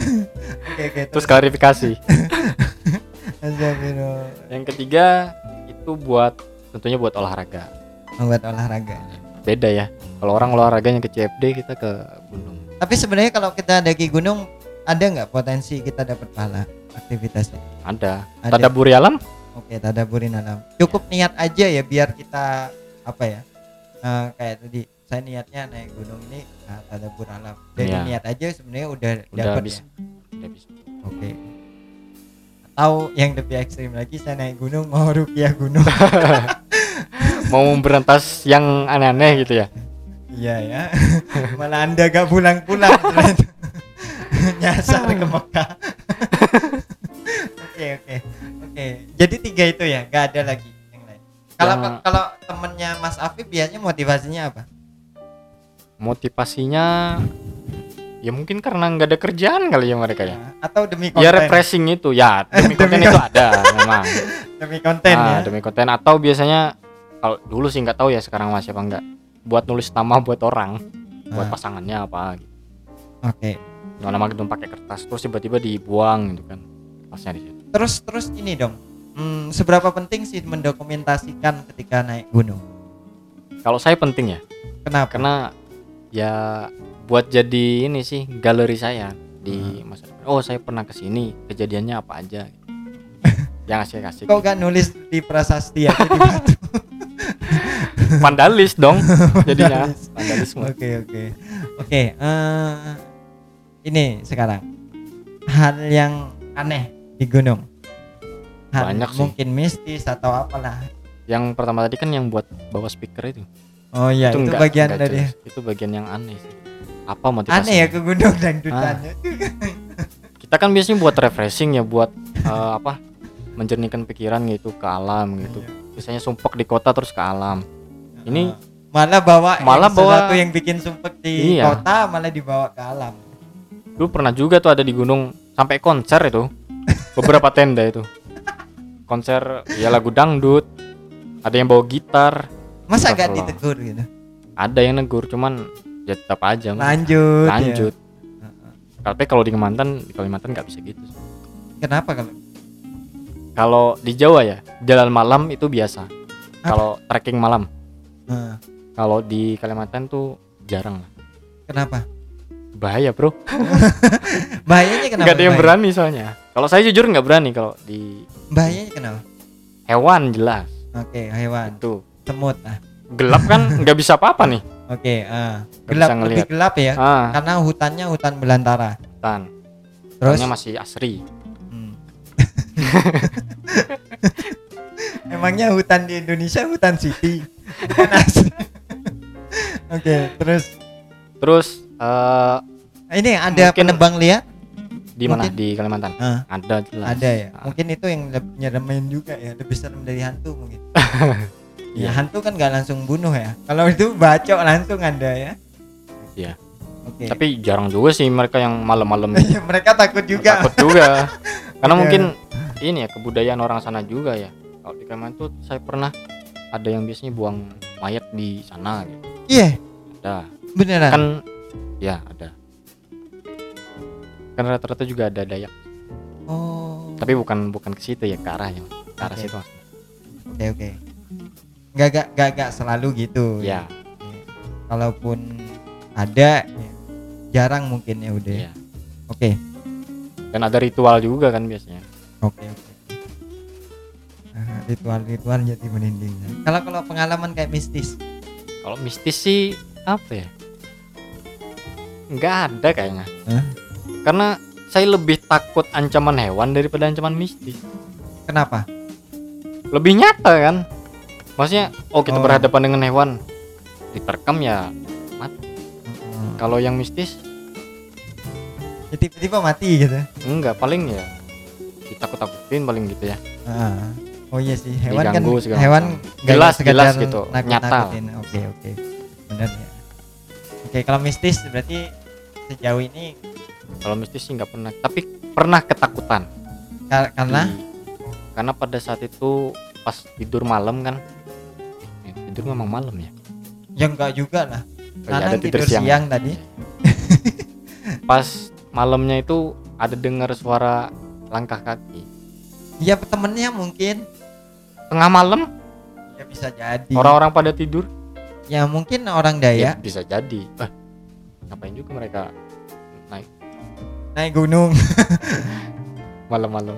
[LAUGHS] oke oke Terus klarifikasi. [LAUGHS] Astagfirullah. Yang ketiga itu buat tentunya buat olahraga. membuat olahraga Beda ya. Kalau orang olahraganya ke CFD kita ke gunung. tapi sebenarnya kalau kita daki gunung ada nggak potensi kita dapat pahala aktivitas itu Ada. Ada. Tadaburi alam? oke tadaburin alam cukup niat aja ya biar kita apa ya eh, kayak tadi saya niatnya naik gunung ini nah, tadabur alam dari Iya. niat aja sebenarnya udah Udah dapat bisa. ya Udah bisa. oke atau yang lebih ekstrim lagi saya naik gunung mau rupiah gunung [LAUGHS] Mau memberantas yang aneh-aneh gitu ya. iya ya malah anda gak pulang-pulang [LAUGHS] nyasar ke Mekah oke oke oke jadi tiga itu ya gak ada lagi yang lain kalau Yang- kalau temennya Mas Afif biasanya motivasinya apa Motivasinya ya mungkin karena nggak ada kerjaan kali ya mereka ya. Nah, atau demi konten Ya refreshing itu ya [LAUGHS] demi Demi konten itu ada memang. [LAUGHS] demi konten Ah, ya demi konten atau biasanya kalau dulu sih nggak tahu ya sekarang masih apa enggak buat nulis nama buat orang buat Ah. pasangannya apa gitu. Oke. Yang nama gedung pakai kertas terus tiba-tiba dibuang gitu kan. Kertasnya di situ. Terus terus ini dong. Hmm, seberapa penting sih mendokumentasikan ketika naik gunung? Kalau saya penting ya, Kenapa? karena ya buat jadi ini sih galeri saya di masa depan. Oh, saya pernah ke sini, kejadiannya apa aja. [LAUGHS] Yang asik-asik. Kok gak nulis di prasasti aja di batu? [LAUGHS] Vandalis dong [LAUGHS] jadinya. Vandalisme. Oke oke oke. eh, ini sekarang hal yang aneh di gunung. Hal Banyak sih. mungkin mistis atau apalah. Yang pertama tadi kan yang buat bawa speaker itu. Oh iya itu, enggak- bagian enggak dari jelas. itu bagian yang aneh sih. Apa motivasinya? aneh ya ke gunung dangdutannya. [LAUGHS] Kita kan biasanya buat refreshing ya, buat eh, apa? menjernihkan pikiran gitu ke alam gitu. Iya. Biasanya sumpek di kota terus ke alam. Ini- Eh, malah bawa Malah bawa- sesuatu yang bikin sumpek di Iya. kota malah dibawa ke alam. Dulu pernah juga tuh ada di gunung sampai konser itu. Beberapa tenda itu. Konser ya lagu dangdut. Ada yang bawa gitar, Masa gak ditegur gitu? ada yang negur cuman ya tetap aja Lanjut. ya. lanjut. Heeh. Tapi kalau di Kalimantan, di Kalimantan nggak bisa gitu. Kenapa kalau Kalau di Jawa ya, jalan malam itu biasa. Kalau trekking malam. Heeh. Kalau di Kalimantan tuh jarang lah. kenapa? Bahaya, Bro. [LAUGHS] Bahayanya kenapa? Nggak ada yang bahaya? berani soalnya. Kalau saya jujur nggak berani kalau di Bahayanya kenapa? hewan jelas. Oke, hewan. Tuh. Semut ah. Gelap kan [LAUGHS] nggak bisa apa-apa nih. Oke, ah. Nggak gelap lebih gelap ya. Ah, Karena hutannya hutan belantara. hutan. Terus Hutannya masih asri. Hmm. [LAUGHS] Emangnya hutan di Indonesia hutan city? Bukan. [LAUGHS] Oke, terus Terus eh ini ada Mungkin- penebang liar? Di mana di Kalimantan? Ah, Ada jelas. ada ya. Ah. Mungkin itu yang nyeremin juga ya, lebih serem dari hantu mungkin. [LAUGHS] Ya, hantu kan nggak langsung bunuh ya. Kalau itu bacok langsung ada ya. Iya. Oke. Tapi jarang juga sih mereka yang malam-malam [LAUGHS] Ya, mereka takut juga. takut juga. [LAUGHS] Karena Iya. mungkin ini ya kebudayaan orang sana juga ya. Kalau di Kalimantan tuh saya pernah ada yang biasanya buang mayat di sana gitu. Iya, Ada. beneran. Kan ya ada. Kan rata-rata juga ada Dayak. oh. Tapi bukan bukan ke situ ya ke arahnya. Ke arah Oke. situ. Oke, oke. Gak, gak, gak, gak selalu gitu. Ya, Iya. Kalaupun ada, ya, jarang mungkin ya udah. iya. Oke, Dan ada ritual juga kan biasanya. oke, oke. Ah, Ritual-ritual jadi merinding. Kalau kalau pengalaman kayak mistis, Kalau mistis sih apa ya? Nggak ada kayaknya. Hah? Karena saya lebih takut ancaman hewan daripada ancaman mistis. kenapa? Lebih nyata kan? Maksudnya, oh kita Oh. berhadapan dengan hewan, diterkam ya. Heeh. Kalau yang mistis, Ya, tiba-tiba mati gitu. enggak paling ya ditakut-takutin paling gitu ya. Ah. Oh iya sih, hewan kan Diganggu segala hewan Jelas, jelas gitu, nakut-nakutin. Oke, oke. Benar ya. Oke, kalau mistis berarti sejauh ini Kalau mistis sih nggak pernah, tapi pernah ketakutan. ka- karena Di- karena pada saat itu pas tidur malam kan, eh, tidur memang malam ya. ya enggak juga lah. Oh, iya, Karena tidur siang tadi. [LAUGHS] Pas malamnya itu ada dengar suara langkah kaki. Ya temennya mungkin Tengah malam ya bisa jadi. orang-orang pada tidur. Ya mungkin orang Ya, Daya bisa jadi. Eh, ngapain juga mereka naik gunung. [LAUGHS] malam-malam?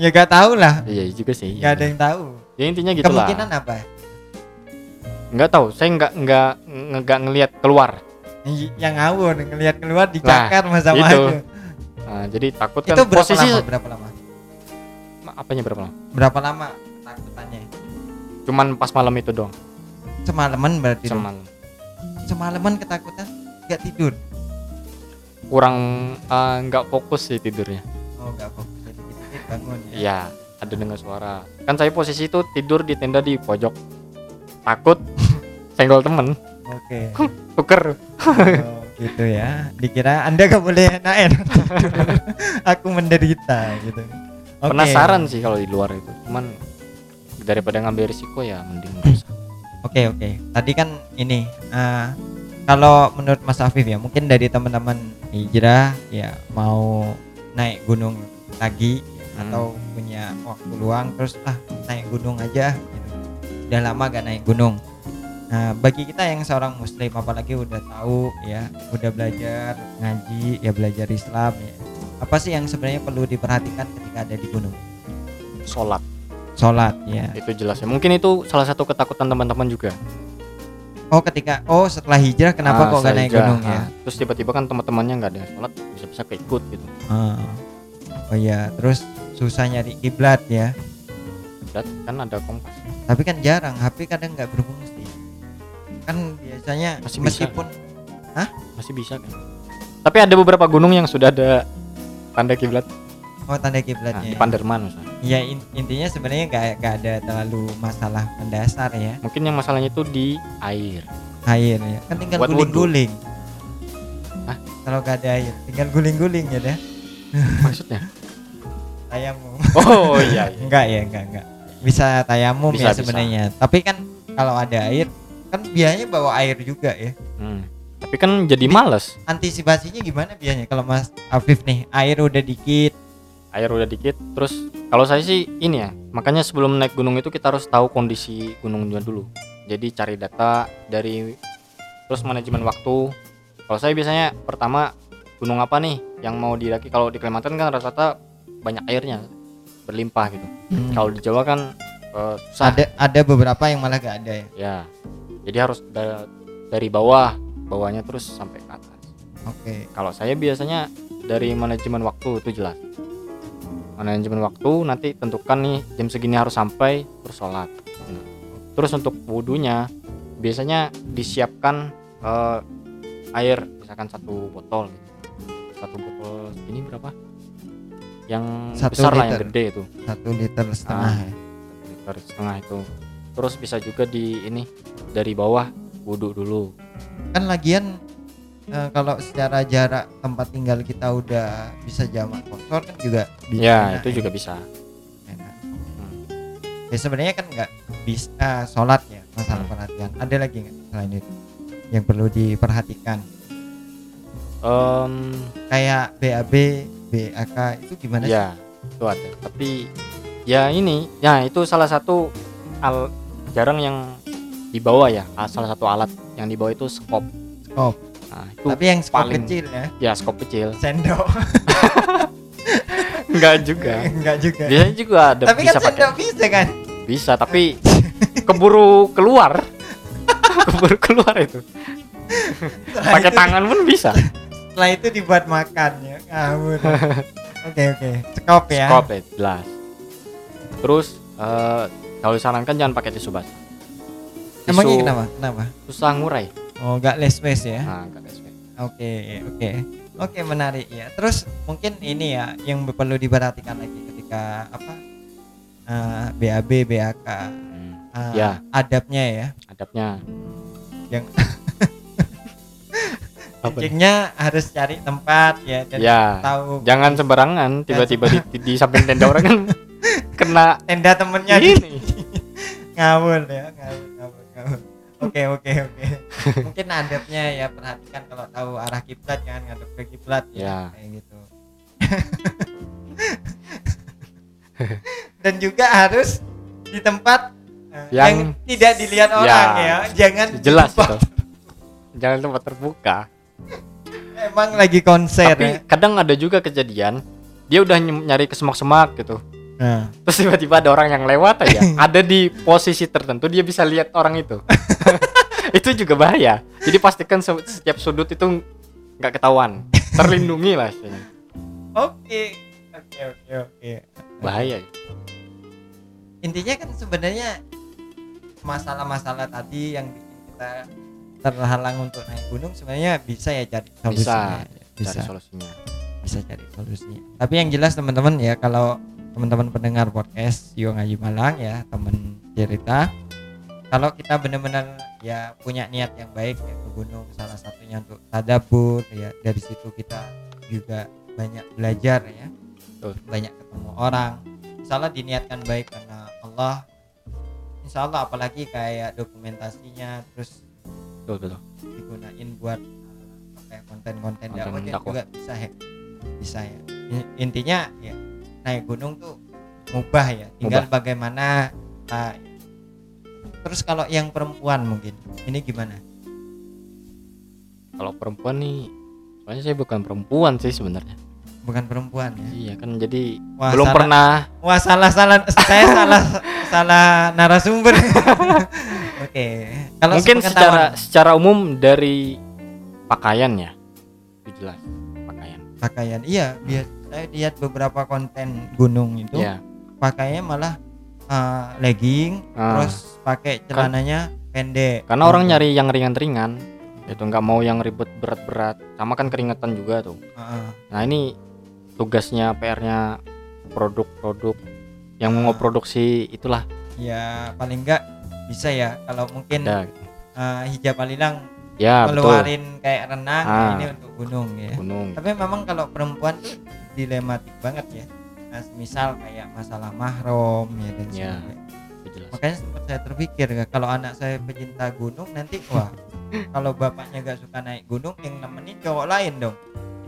ya gak tahu lah. Iya juga sih. Gak ada yang tahu. Ya intinya gitu lah. Kemungkinan apa? Nggak tahu. Saya nggak nggak nggak ngelihat keluar. Yang ngawur ngelihat keluar dicakar masa itu. aja. Nah, jadi takut kan Itu berapa posisi lama? Berapa lama? Ma- apanya berapa lama? Berapa lama takutannya? Cuman pas malam itu doang. Semalaman berarti. dong? Semalam. Semalaman ketakutan gak tidur. Kurang eh, nggak fokus sih tidurnya. Oh gak fokus jadi dikit bangun ya. Iya, ada dengar suara. Kan saya posisi itu tidur di tenda di pojok. Takut [LAUGHS] senggol temen, Oke. [LAUGHS] tuker. Oh, gitu ya. Dikira Anda gak boleh tidur. [LAUGHS] Aku menderita gitu. Oke. Penasaran sih kalau di luar itu. Cuman daripada ngambil risiko ya mending nggak. Oke oke. Tadi kan ini eh, kalau menurut Mas Afif ya mungkin dari teman-teman hijrah ya mau naik gunung lagi Hmm. atau punya waktu luang terus ah naik gunung aja gitu. udah lama gak naik gunung. Nah bagi kita yang seorang muslim apalagi udah tahu ya udah belajar ngaji ya belajar Islam ya apa sih yang sebenarnya perlu diperhatikan ketika ada di gunung? Sholat. Sholat ya. Itu jelas ya. Mungkin itu salah satu ketakutan teman-teman juga oh ketika oh setelah hijrah kenapa Ah, kok gak naik hijrah. gunung ya? Ah, terus tiba-tiba kan teman-temannya nggak ada sholat bisa-bisa keikut gitu. Ah. oh iya terus susah nyari kiblat ya? Dan kan ada kompas. Tapi kan jarang HP kadang nggak berfungsi. Kan biasanya Masih bisa. meskipun masih bisa kan? Tapi ada beberapa gunung yang sudah ada tanda kiblat oh tanda nah, kiblatnya. Di ya. Panderman misalnya. ya in- intinya sebenarnya nggak nggak ada terlalu masalah mendasar ya. Mungkin yang masalahnya itu di air. Air ya. Kan tinggal Buat guling-guling. Hah? kalau nggak ada air tinggal guling-guling ya deh [LAUGHS] maksudnya? Tayamum. Oh [LAUGHS] iya, iya. enggak ya enggak enggak bisa tayamum Bisa, ya bisa. sebenarnya. Tapi kan kalau ada air kan biayanya bawa air juga ya. Hmm. tapi kan jadi males. Antisipasinya gimana biasanya kalau Mas Afif nih air udah dikit air udah dikit. Terus kalau saya sih ini ya makanya sebelum naik gunung itu kita harus tahu kondisi gunungnya dulu. Jadi cari data dari terus manajemen waktu. Kalau saya biasanya pertama gunung apa nih yang mau didaki kalau di Kalimantan kan rata-rata banyak airnya berlimpah gitu. Kalau di Jawa kan susah. Ada ada beberapa yang malah gak ada ya? Ya jadi harus da- dari bawah bawahnya terus sampai ke atas. Oke. Kalau saya biasanya dari manajemen waktu itu jelas manajemen waktu nanti tentukan nih jam segini harus sampai terus sholat terus untuk wudhunya biasanya disiapkan eh, air misalkan satu botol gitu. satu botol ini berapa yang Satu besar lah yang liter. gede itu satu liter setengah Ah. ya satu liter setengah itu terus bisa juga di ini dari bawah wudhu dulu kan lagian eh, kalau secara jarak tempat tinggal kita udah bisa jamak kosor kan juga bisa. Ya enak itu juga bisa. Enak. Hmm. ya sebenarnya kan nggak bisa sholat ya masalah Hmm. perhatian. Ada lagi nggak selain itu yang perlu diperhatikan? Em, kayak BAB BAK itu gimana sih? Ya itu ada. Tapi ya ini ya itu salah satu al jarang yang dibawa ya ah, salah satu alat yang dibawa itu skop. Skop nah itu tapi yang skop paling- kecil ya. Ya skop kecil. Sendok. [LAUGHS] Enggak juga. Enggak juga. Biasanya juga ada tapi bisa kan pakai. sendok bisa kan? Bisa tapi keburu keluar. [LAUGHS] Keburu keluar itu. Pakai tangan pun bisa. Setelah itu dibuat makan ya. Ngawur. Oke oke. Skop ya. Skop ya jelas. Terus eh, kalau disarankan jangan pakai tisu basah emangnya kenapa? Kenapa? susah ngurai oh nggak less space ya nah nggak ada space. Oke, oke. Oke, menarik ya. Terus mungkin ini ya yang perlu diperhatikan lagi ketika apa? eh, BAB, BAK. Hmm, eh, Ya. Adabnya ya. adabnya Yang [LAUGHS] kencingnya harus cari tempat ya dan ya tahu jangan sembarangan tiba-tiba di, di, di samping tenda orang kan [LAUGHS] kena tenda temennya ini ngawur ya, ngawur. Oke, oke, oke. [LAUGHS] Mungkin adabnya ya perhatikan kalau tahu arah kiblat jangan ngadep ke kiblat ya, Ya. kayak gitu. Dan juga harus di tempat eh, yang, Yang- tidak dilihat Ya. orang ya. Jangan jelas tempat- itu jangan tempat terbuka Emang lagi konser tapi ya. kadang ada juga kejadian dia udah ny- nyari ke semak-semak gitu Nah, terus tiba-tiba ada orang yang lewat aja. [LAUGHS] Ada di posisi tertentu dia bisa lihat orang itu. [LAUGHS] Itu juga bahaya. Jadi pastikan se- setiap sudut itu nggak ketahuan. Terlindungi lah istilahnya. Oke. Oke, oke, oke. bahaya intinya kan sebenarnya masalah-masalah tadi yang bikin kita terhalang untuk naik gunung sebenarnya bisa ya cari solusinya. bisa. cari solusinya. Bisa cari solusinya. Tapi yang jelas teman-teman ya kalau teman-teman pendengar podcast Yo Ngaji Malang ya teman cerita. Kalau kita benar-benar ya punya niat yang baik ya ke gunung salah satunya untuk tadabur ya dari situ kita juga banyak belajar ya. Betul. banyak ketemu orang. Insyaallah diniatkan baik karena Allah. Insyaallah apalagi kayak dokumentasinya terus betul betul. digunakan gunain buat ya, konten-konten dakwah juga bisa ya. Bisa ya. Intinya ya naik gunung tuh mubah ya. Tinggal bagaimana uh, terus kalau yang perempuan mungkin ini gimana? Kalau perempuan nih soalnya saya bukan perempuan sih sebenarnya. Bukan perempuan ya? Iya kan jadi Wah, belum salah. pernah. Wah salah salah. Saya salah salah narasumber. [LAUGHS] Oke kalau mungkin secara secara umum dari pakaian ya? Itu jelas pakaian. Pakaian iya biar saya lihat beberapa konten gunung itu ya pakainya malah uh, legging Ah. terus pakai celananya pendek. karena orang nyari yang ringan-ringan itu nggak mau yang ribet berat-berat sama kan keringetan juga tuh. Heeh. nah ini tugasnya PR-nya produk-produk yang mau produksi itulah. Ya paling enggak bisa ya kalau mungkin ada. uh, hijab alilang ya betul. keluarin kayak renang Ah. ini untuk gunung ya. Gunung. Tapi memang kalau perempuan tuh dilematik banget ya. Nah misal kayak masalah mahrom ya dan Ya. sebagainya. makanya sempat saya terpikir kalau anak saya pecinta gunung nanti wah [LAUGHS] kalau bapaknya gak suka naik gunung yang nemenin cowok lain dong.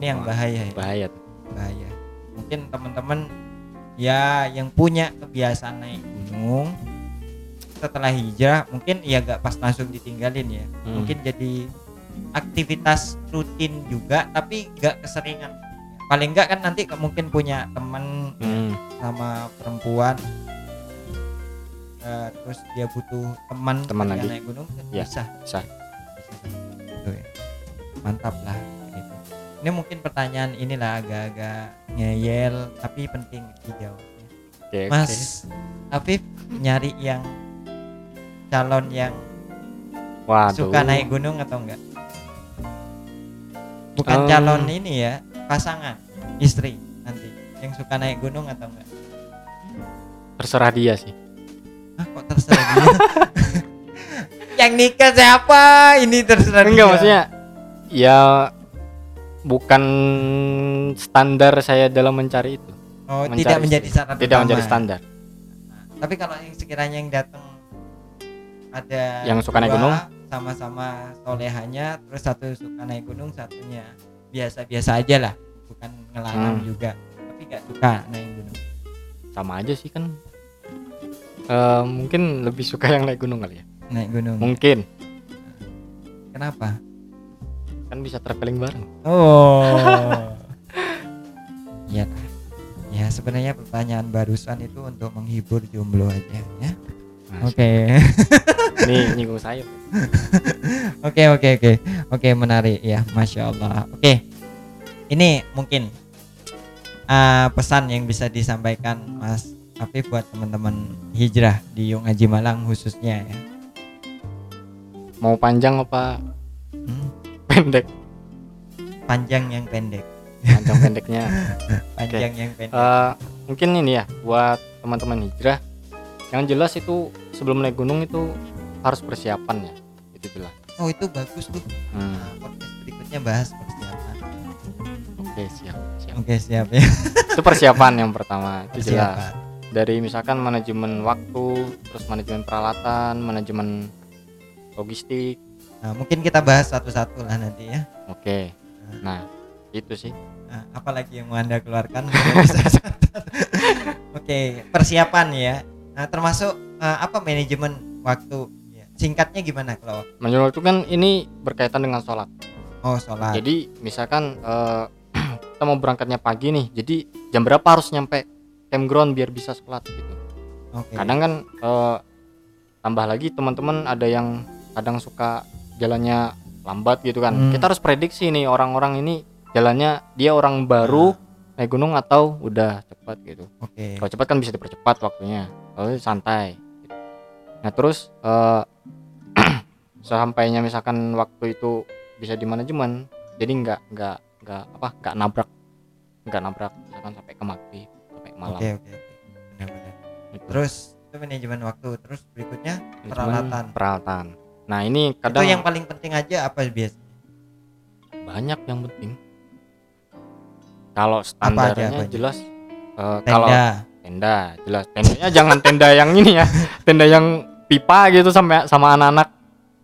Ini yang Wah, bahaya ya. bahaya bahaya. Mungkin teman-teman ya yang punya kebiasaan naik gunung setelah hijrah mungkin ya gak pas langsung ditinggalin ya. Hmm. mungkin jadi aktivitas rutin juga tapi gak keseringan paling enggak kan nanti mungkin punya teman Hmm, sama perempuan eh, terus dia butuh teman Teman ketika lagi. naik gunung Ya, bisa bisa. Gitu ya. mantap lah gitu. ini mungkin pertanyaan inilah agak-agak ngeyel tapi penting dijawabnya oke. Mas Afif nyari yang calon yang Waduh. suka naik gunung atau enggak bukan Em. calon ini ya pasangan istri nanti yang suka naik gunung atau enggak? Terserah dia sih. Ah kok terserah dia? [LAUGHS] Yang nikah siapa? Ini terserah enggak dia. maksudnya ya bukan standar saya dalam mencari itu. Oh mencari tidak menjadi syarat tidak utama. menjadi standar. Nah, tapi kalau yang sekiranya yang datang ada Yang suka naik dua, gunung? sama-sama solehannya terus satu suka naik gunung satunya biasa-biasa aja lah. Bukan ngelarang Hmm. juga. Tapi gak suka naik gunung. Sama aja sih kan. Eh, mungkin lebih suka yang naik gunung kali ya? Naik gunung. Mungkin. Kenapa? Kan bisa traveling bareng. Oh. Iya [LAUGHS] lah. ya sebenarnya pertanyaan barusan itu untuk menghibur jomblo aja ya. Oke [LAUGHS] ini nyinggung saya [LAUGHS] Oke oke oke. Oke menarik. Ya masya Allah. Oke. Ini mungkin uh, pesan yang bisa disampaikan Mas Afif buat teman-teman hijrah di Yung Aji Malang khususnya ya. Mau panjang apa Hmm, pendek? Panjang yang pendek. Panjang pendeknya. [LAUGHS] Panjang yang pendek. Eh, mungkin ini ya buat teman-teman hijrah. Yang jelas itu sebelum naik gunung itu harus persiapan ya itu jelas oh itu bagus tuh. Hmm, nah, podcast berikutnya bahas persiapan. Oke siap siap. Oke siap ya. [LAUGHS] Itu persiapan yang pertama itu jelas. Dari misalkan manajemen waktu terus manajemen peralatan manajemen logistik. Nah, mungkin kita bahas satu-satu lah nanti ya. Oke. Nah. Itu sih. Nah, apalagi yang mau anda keluarkan [LAUGHS] bisa. Oke persiapan ya. Nah termasuk eh, apa manajemen waktu? Ya, Singkatnya gimana kalau? menurut itu kan ini berkaitan dengan sholat Oh sholat. jadi misalkan eh, [CLEARS THROAT] kita mau berangkatnya pagi nih jadi jam berapa harus nyampe campground biar bisa sholat gitu Oke. kadang kan eh, tambah lagi teman-teman ada yang kadang suka jalannya lambat gitu kan Hmm. kita harus prediksi nih orang-orang ini jalannya dia orang baru naik gunung atau udah cepat gitu Oke. kalau cepat kan bisa dipercepat waktunya kalau santai. Nah terus eh [CLEARS THROAT] sampainya misalkan waktu itu bisa di manajemen jadi nggak nggak nggak apa nggak nabrak nggak nabrak misalkan sampai ke maghrib sampai malam Oke oke oke. Benar-benar. Gitu. Terus itu manajemen waktu. Terus berikutnya Manajemen peralatan. peralatan nah ini kadang Itu yang paling penting aja apa biasa? banyak yang penting kalau standarnya apa aja? jelas kalau Tenda. tenda jelas tendanya jangan tenda yang ini ya [LAUGHS] tenda yang pipa gitu sampai sama anak-anak.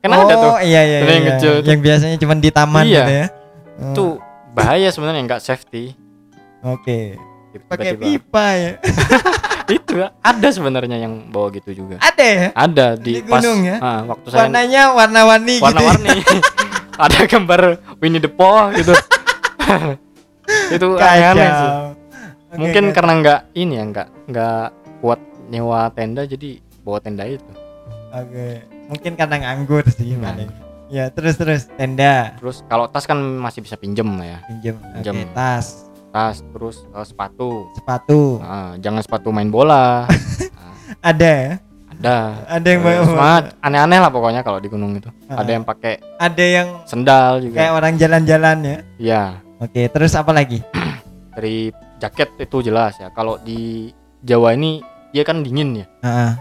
Kan oh, ada tuh. iya iya, Ada yang iya. kecil tuh. yang biasanya cuma di taman Iya. gitu ya? Oh, itu bahaya sebenarnya nggak safety. Oke. Pakai Tiba-tiba- pipa ya? [LAUGHS] Itu ada sebenarnya yang bawa gitu juga. Ada ya? Ada di, Di pas gunung ya? ah, waktu saya warnanya warna-warni gitu ya? warna-warni. [LAUGHS] Ada gambar Winnie the Pooh gitu. [LAUGHS] Itu aneh-aneh sih. Mungkin oke. karena nggak ini ya nggak nggak kuat nyewa tenda jadi bawa tenda itu oke mungkin karena nganggur sih paling ya terus terus tenda. Terus kalau tas kan masih bisa pinjem lah ya. Pinjem Pinjem. tas. Tas terus eh, sepatu. Sepatu. Ah, jangan sepatu main bola. [LAUGHS] Ah, ada? Ya ada. Ada yang Terus bawa mah aneh-aneh lah pokoknya kalau di gunung itu. Ah. ada yang pakai ada yang sendal juga. kayak orang jalan-jalan ya? Ya oke terus apa lagi? [CLEARS THROAT] Dari jaket itu jelas ya. Kalau di Jawa ini dia kan dingin ya. Heeh.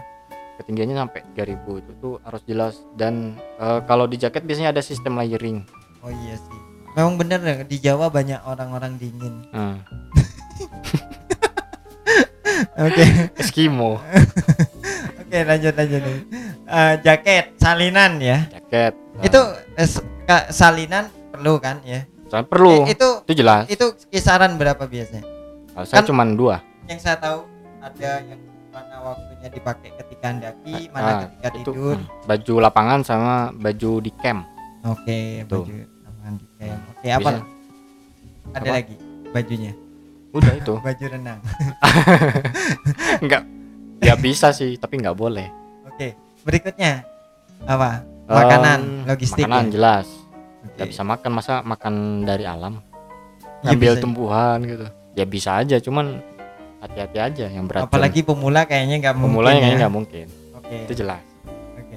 Ketinggiannya sampai 3000 itu tuh harus jelas. Dan eh, kalau di jaket biasanya ada sistem layering. Oh iya sih. Memang bener ya di Jawa banyak orang-orang dingin. Nah, [LAUGHS] oke. Eskimo. [LAUGHS] Oke lanjut lanjut nih. Eh, jaket salinan ya. Jaket. Itu eh, salinan perlu kan ya? Soalnya perlu. Eh, itu itu jelas. itu kisaran berapa biasanya? Kalau saya kan- cuman dua. yang saya tahu ada yang mana waktunya dipakai ketika ndaki mana Ah, ketika itu. tidur. Baju lapangan sama baju di camp. Oke Tuh. baju aman di camp. Oke apa? Bisa. ada Apa? lagi bajunya? Udah itu. [LAUGHS] Baju renang. [LAUGHS] Enggak ya bisa sih tapi nggak boleh. Oke berikutnya. Apa? Makanan Em, logistik makanan ya? jelas. Oke. nggak bisa makan masa makan dari alam? Ya, ngambil tumbuhan gitu. Ya bisa aja cuman hati-hati aja yang berat apalagi pemula kayaknya nggak mungkin pemulanya ya. kayaknya nggak mungkin. Oke. Itu jelas. Oke.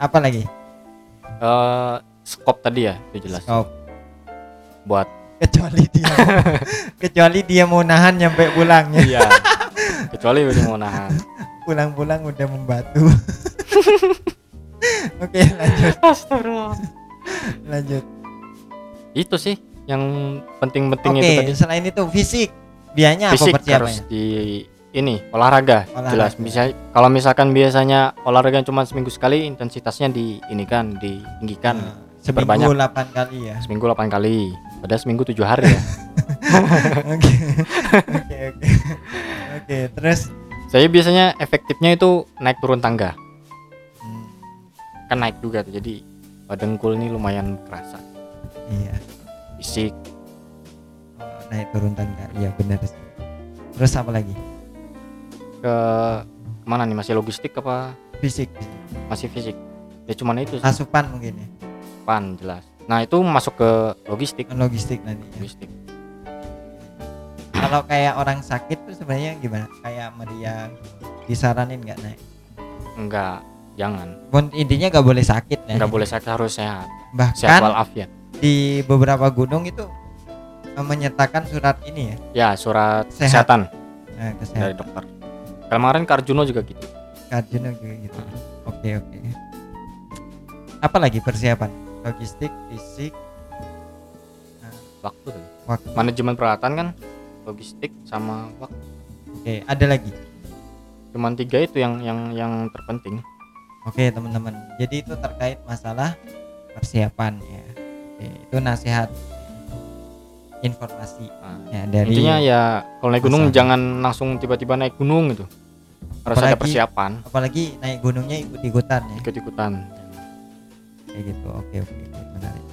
Apa lagi? Eh skop tadi ya itu jelas. Stop. buat kecuali dia [LAUGHS] kecuali dia mau nahan nyampe pulangnya. Iya. Kecuali udah mau nahan. Pulang-pulang udah membatu [LAUGHS] oke lanjut. Astagfirullah. Lanjut. Itu sih yang penting-penting oke itu tadi. selain itu fisik fisik apa persiapannya harus di ini olahraga, Olahraga. jelas. Bisa kalau misalkan biasanya olahraga cuma seminggu sekali intensitasnya di ini kan ditinggikan. Nah, seminggu diperbanyak. 8 kali ya? Seminggu 8 kali. Padahal seminggu tujuh hari ya. [LAUGHS] Oke. Oke oke. Oke terus? Saya biasanya efektifnya itu naik turun tangga. Hmm, kan naik juga tuh jadi dengkul ini lumayan kerasa. Iya. Fisik naik turun tangga iya benar. Terus apa lagi? Ke mana nih? Masih logistik apa? Fisik. Masih fisik. Ya cuman itu sih. Asupan mungkin ya. Pan jelas. Nah itu masuk ke logistik. Logistik nanti ya. logistik. Kalau kayak orang sakit tuh sebenarnya gimana? Kayak meriang disaranin nggak naik? Enggak jangan. Pun intinya nggak boleh sakit ya. Enggak boleh sakit harus sehat. Sehat bahkan walafiat. di beberapa gunung itu menyertakan surat ini ya? Ya surat Sehat. kesehatan. Eh, kesehatan dari dokter. Kemarin ke Arjuno juga gitu. Karjuna juga gitu. Oke oke. Apa lagi persiapan? Logistik fisik waktu tuh. waktu. Manajemen peralatan kan? Logistik sama waktu. Oke ada lagi? Cuman tiga itu yang yang yang terpenting. Oke teman-teman. Jadi itu terkait masalah persiapan ya. Oke, itu nasihat informasi. Nah, ya dari intinya ya kalau naik gunung Masalah. jangan langsung tiba-tiba naik gunung gitu. Harus ada Apalagi- persiapan. apalagi naik gunungnya ikut-ikutan ya. Ikut-ikutan kayak gitu. Oke oke oke, menarik.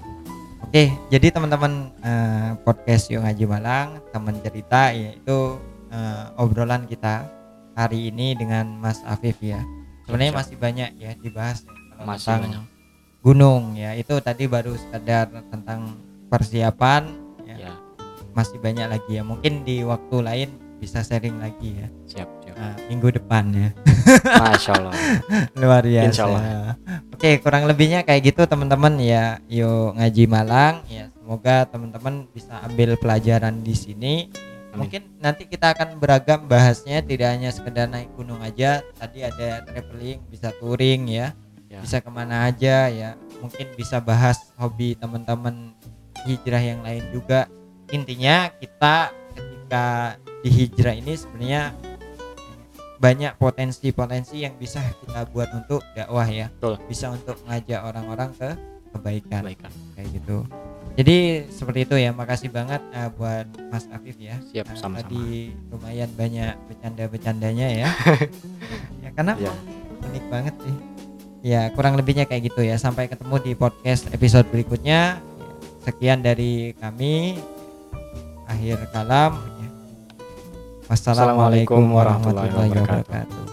Oke jadi teman-teman eh, podcast Yung Haji Malang teman cerita yaitu eh, obrolan kita hari ini dengan Mas Afif ya. Sebenarnya masih banyak ya dibahas ya, kalau Masih tentang banyak. gunung ya. Itu tadi baru sekedar tentang persiapan masih banyak lagi ya. Mungkin di waktu lain bisa sharing lagi ya. Siap siap. Nah, minggu depan ya. Masya Allah [LAUGHS] luar biasa. Insya Allah. oke kurang lebihnya kayak gitu teman-teman. Ya yuk ngaji Malang. Ya semoga teman-teman bisa ambil pelajaran di sini. Amin. mungkin nanti kita akan beragam bahasnya. Tidak hanya sekedar naik gunung aja. Tadi ada traveling bisa touring ya, Ya. bisa ke mana aja ya. Mungkin bisa bahas hobi teman-teman hijrah yang lain juga intinya kita ketika di hijrah ini sebenarnya banyak potensi-potensi yang bisa kita buat untuk dakwah ya. Betul. bisa untuk mengajak orang-orang ke kebaikan. Kebaikan. kayak gitu. Jadi seperti itu ya. Makasih banget eh, buat Mas Afif ya. Siap, Nah, sama-sama. tadi lumayan banyak bercanda-bercandanya ya. [LAUGHS] Ya karena Iya. unik banget sih. Ya kurang lebihnya kayak gitu ya. Sampai ketemu di podcast episode berikutnya. Ya, sekian dari kami akhir kalam ya. wassalamualaikum warahmatullahi wabarakatuh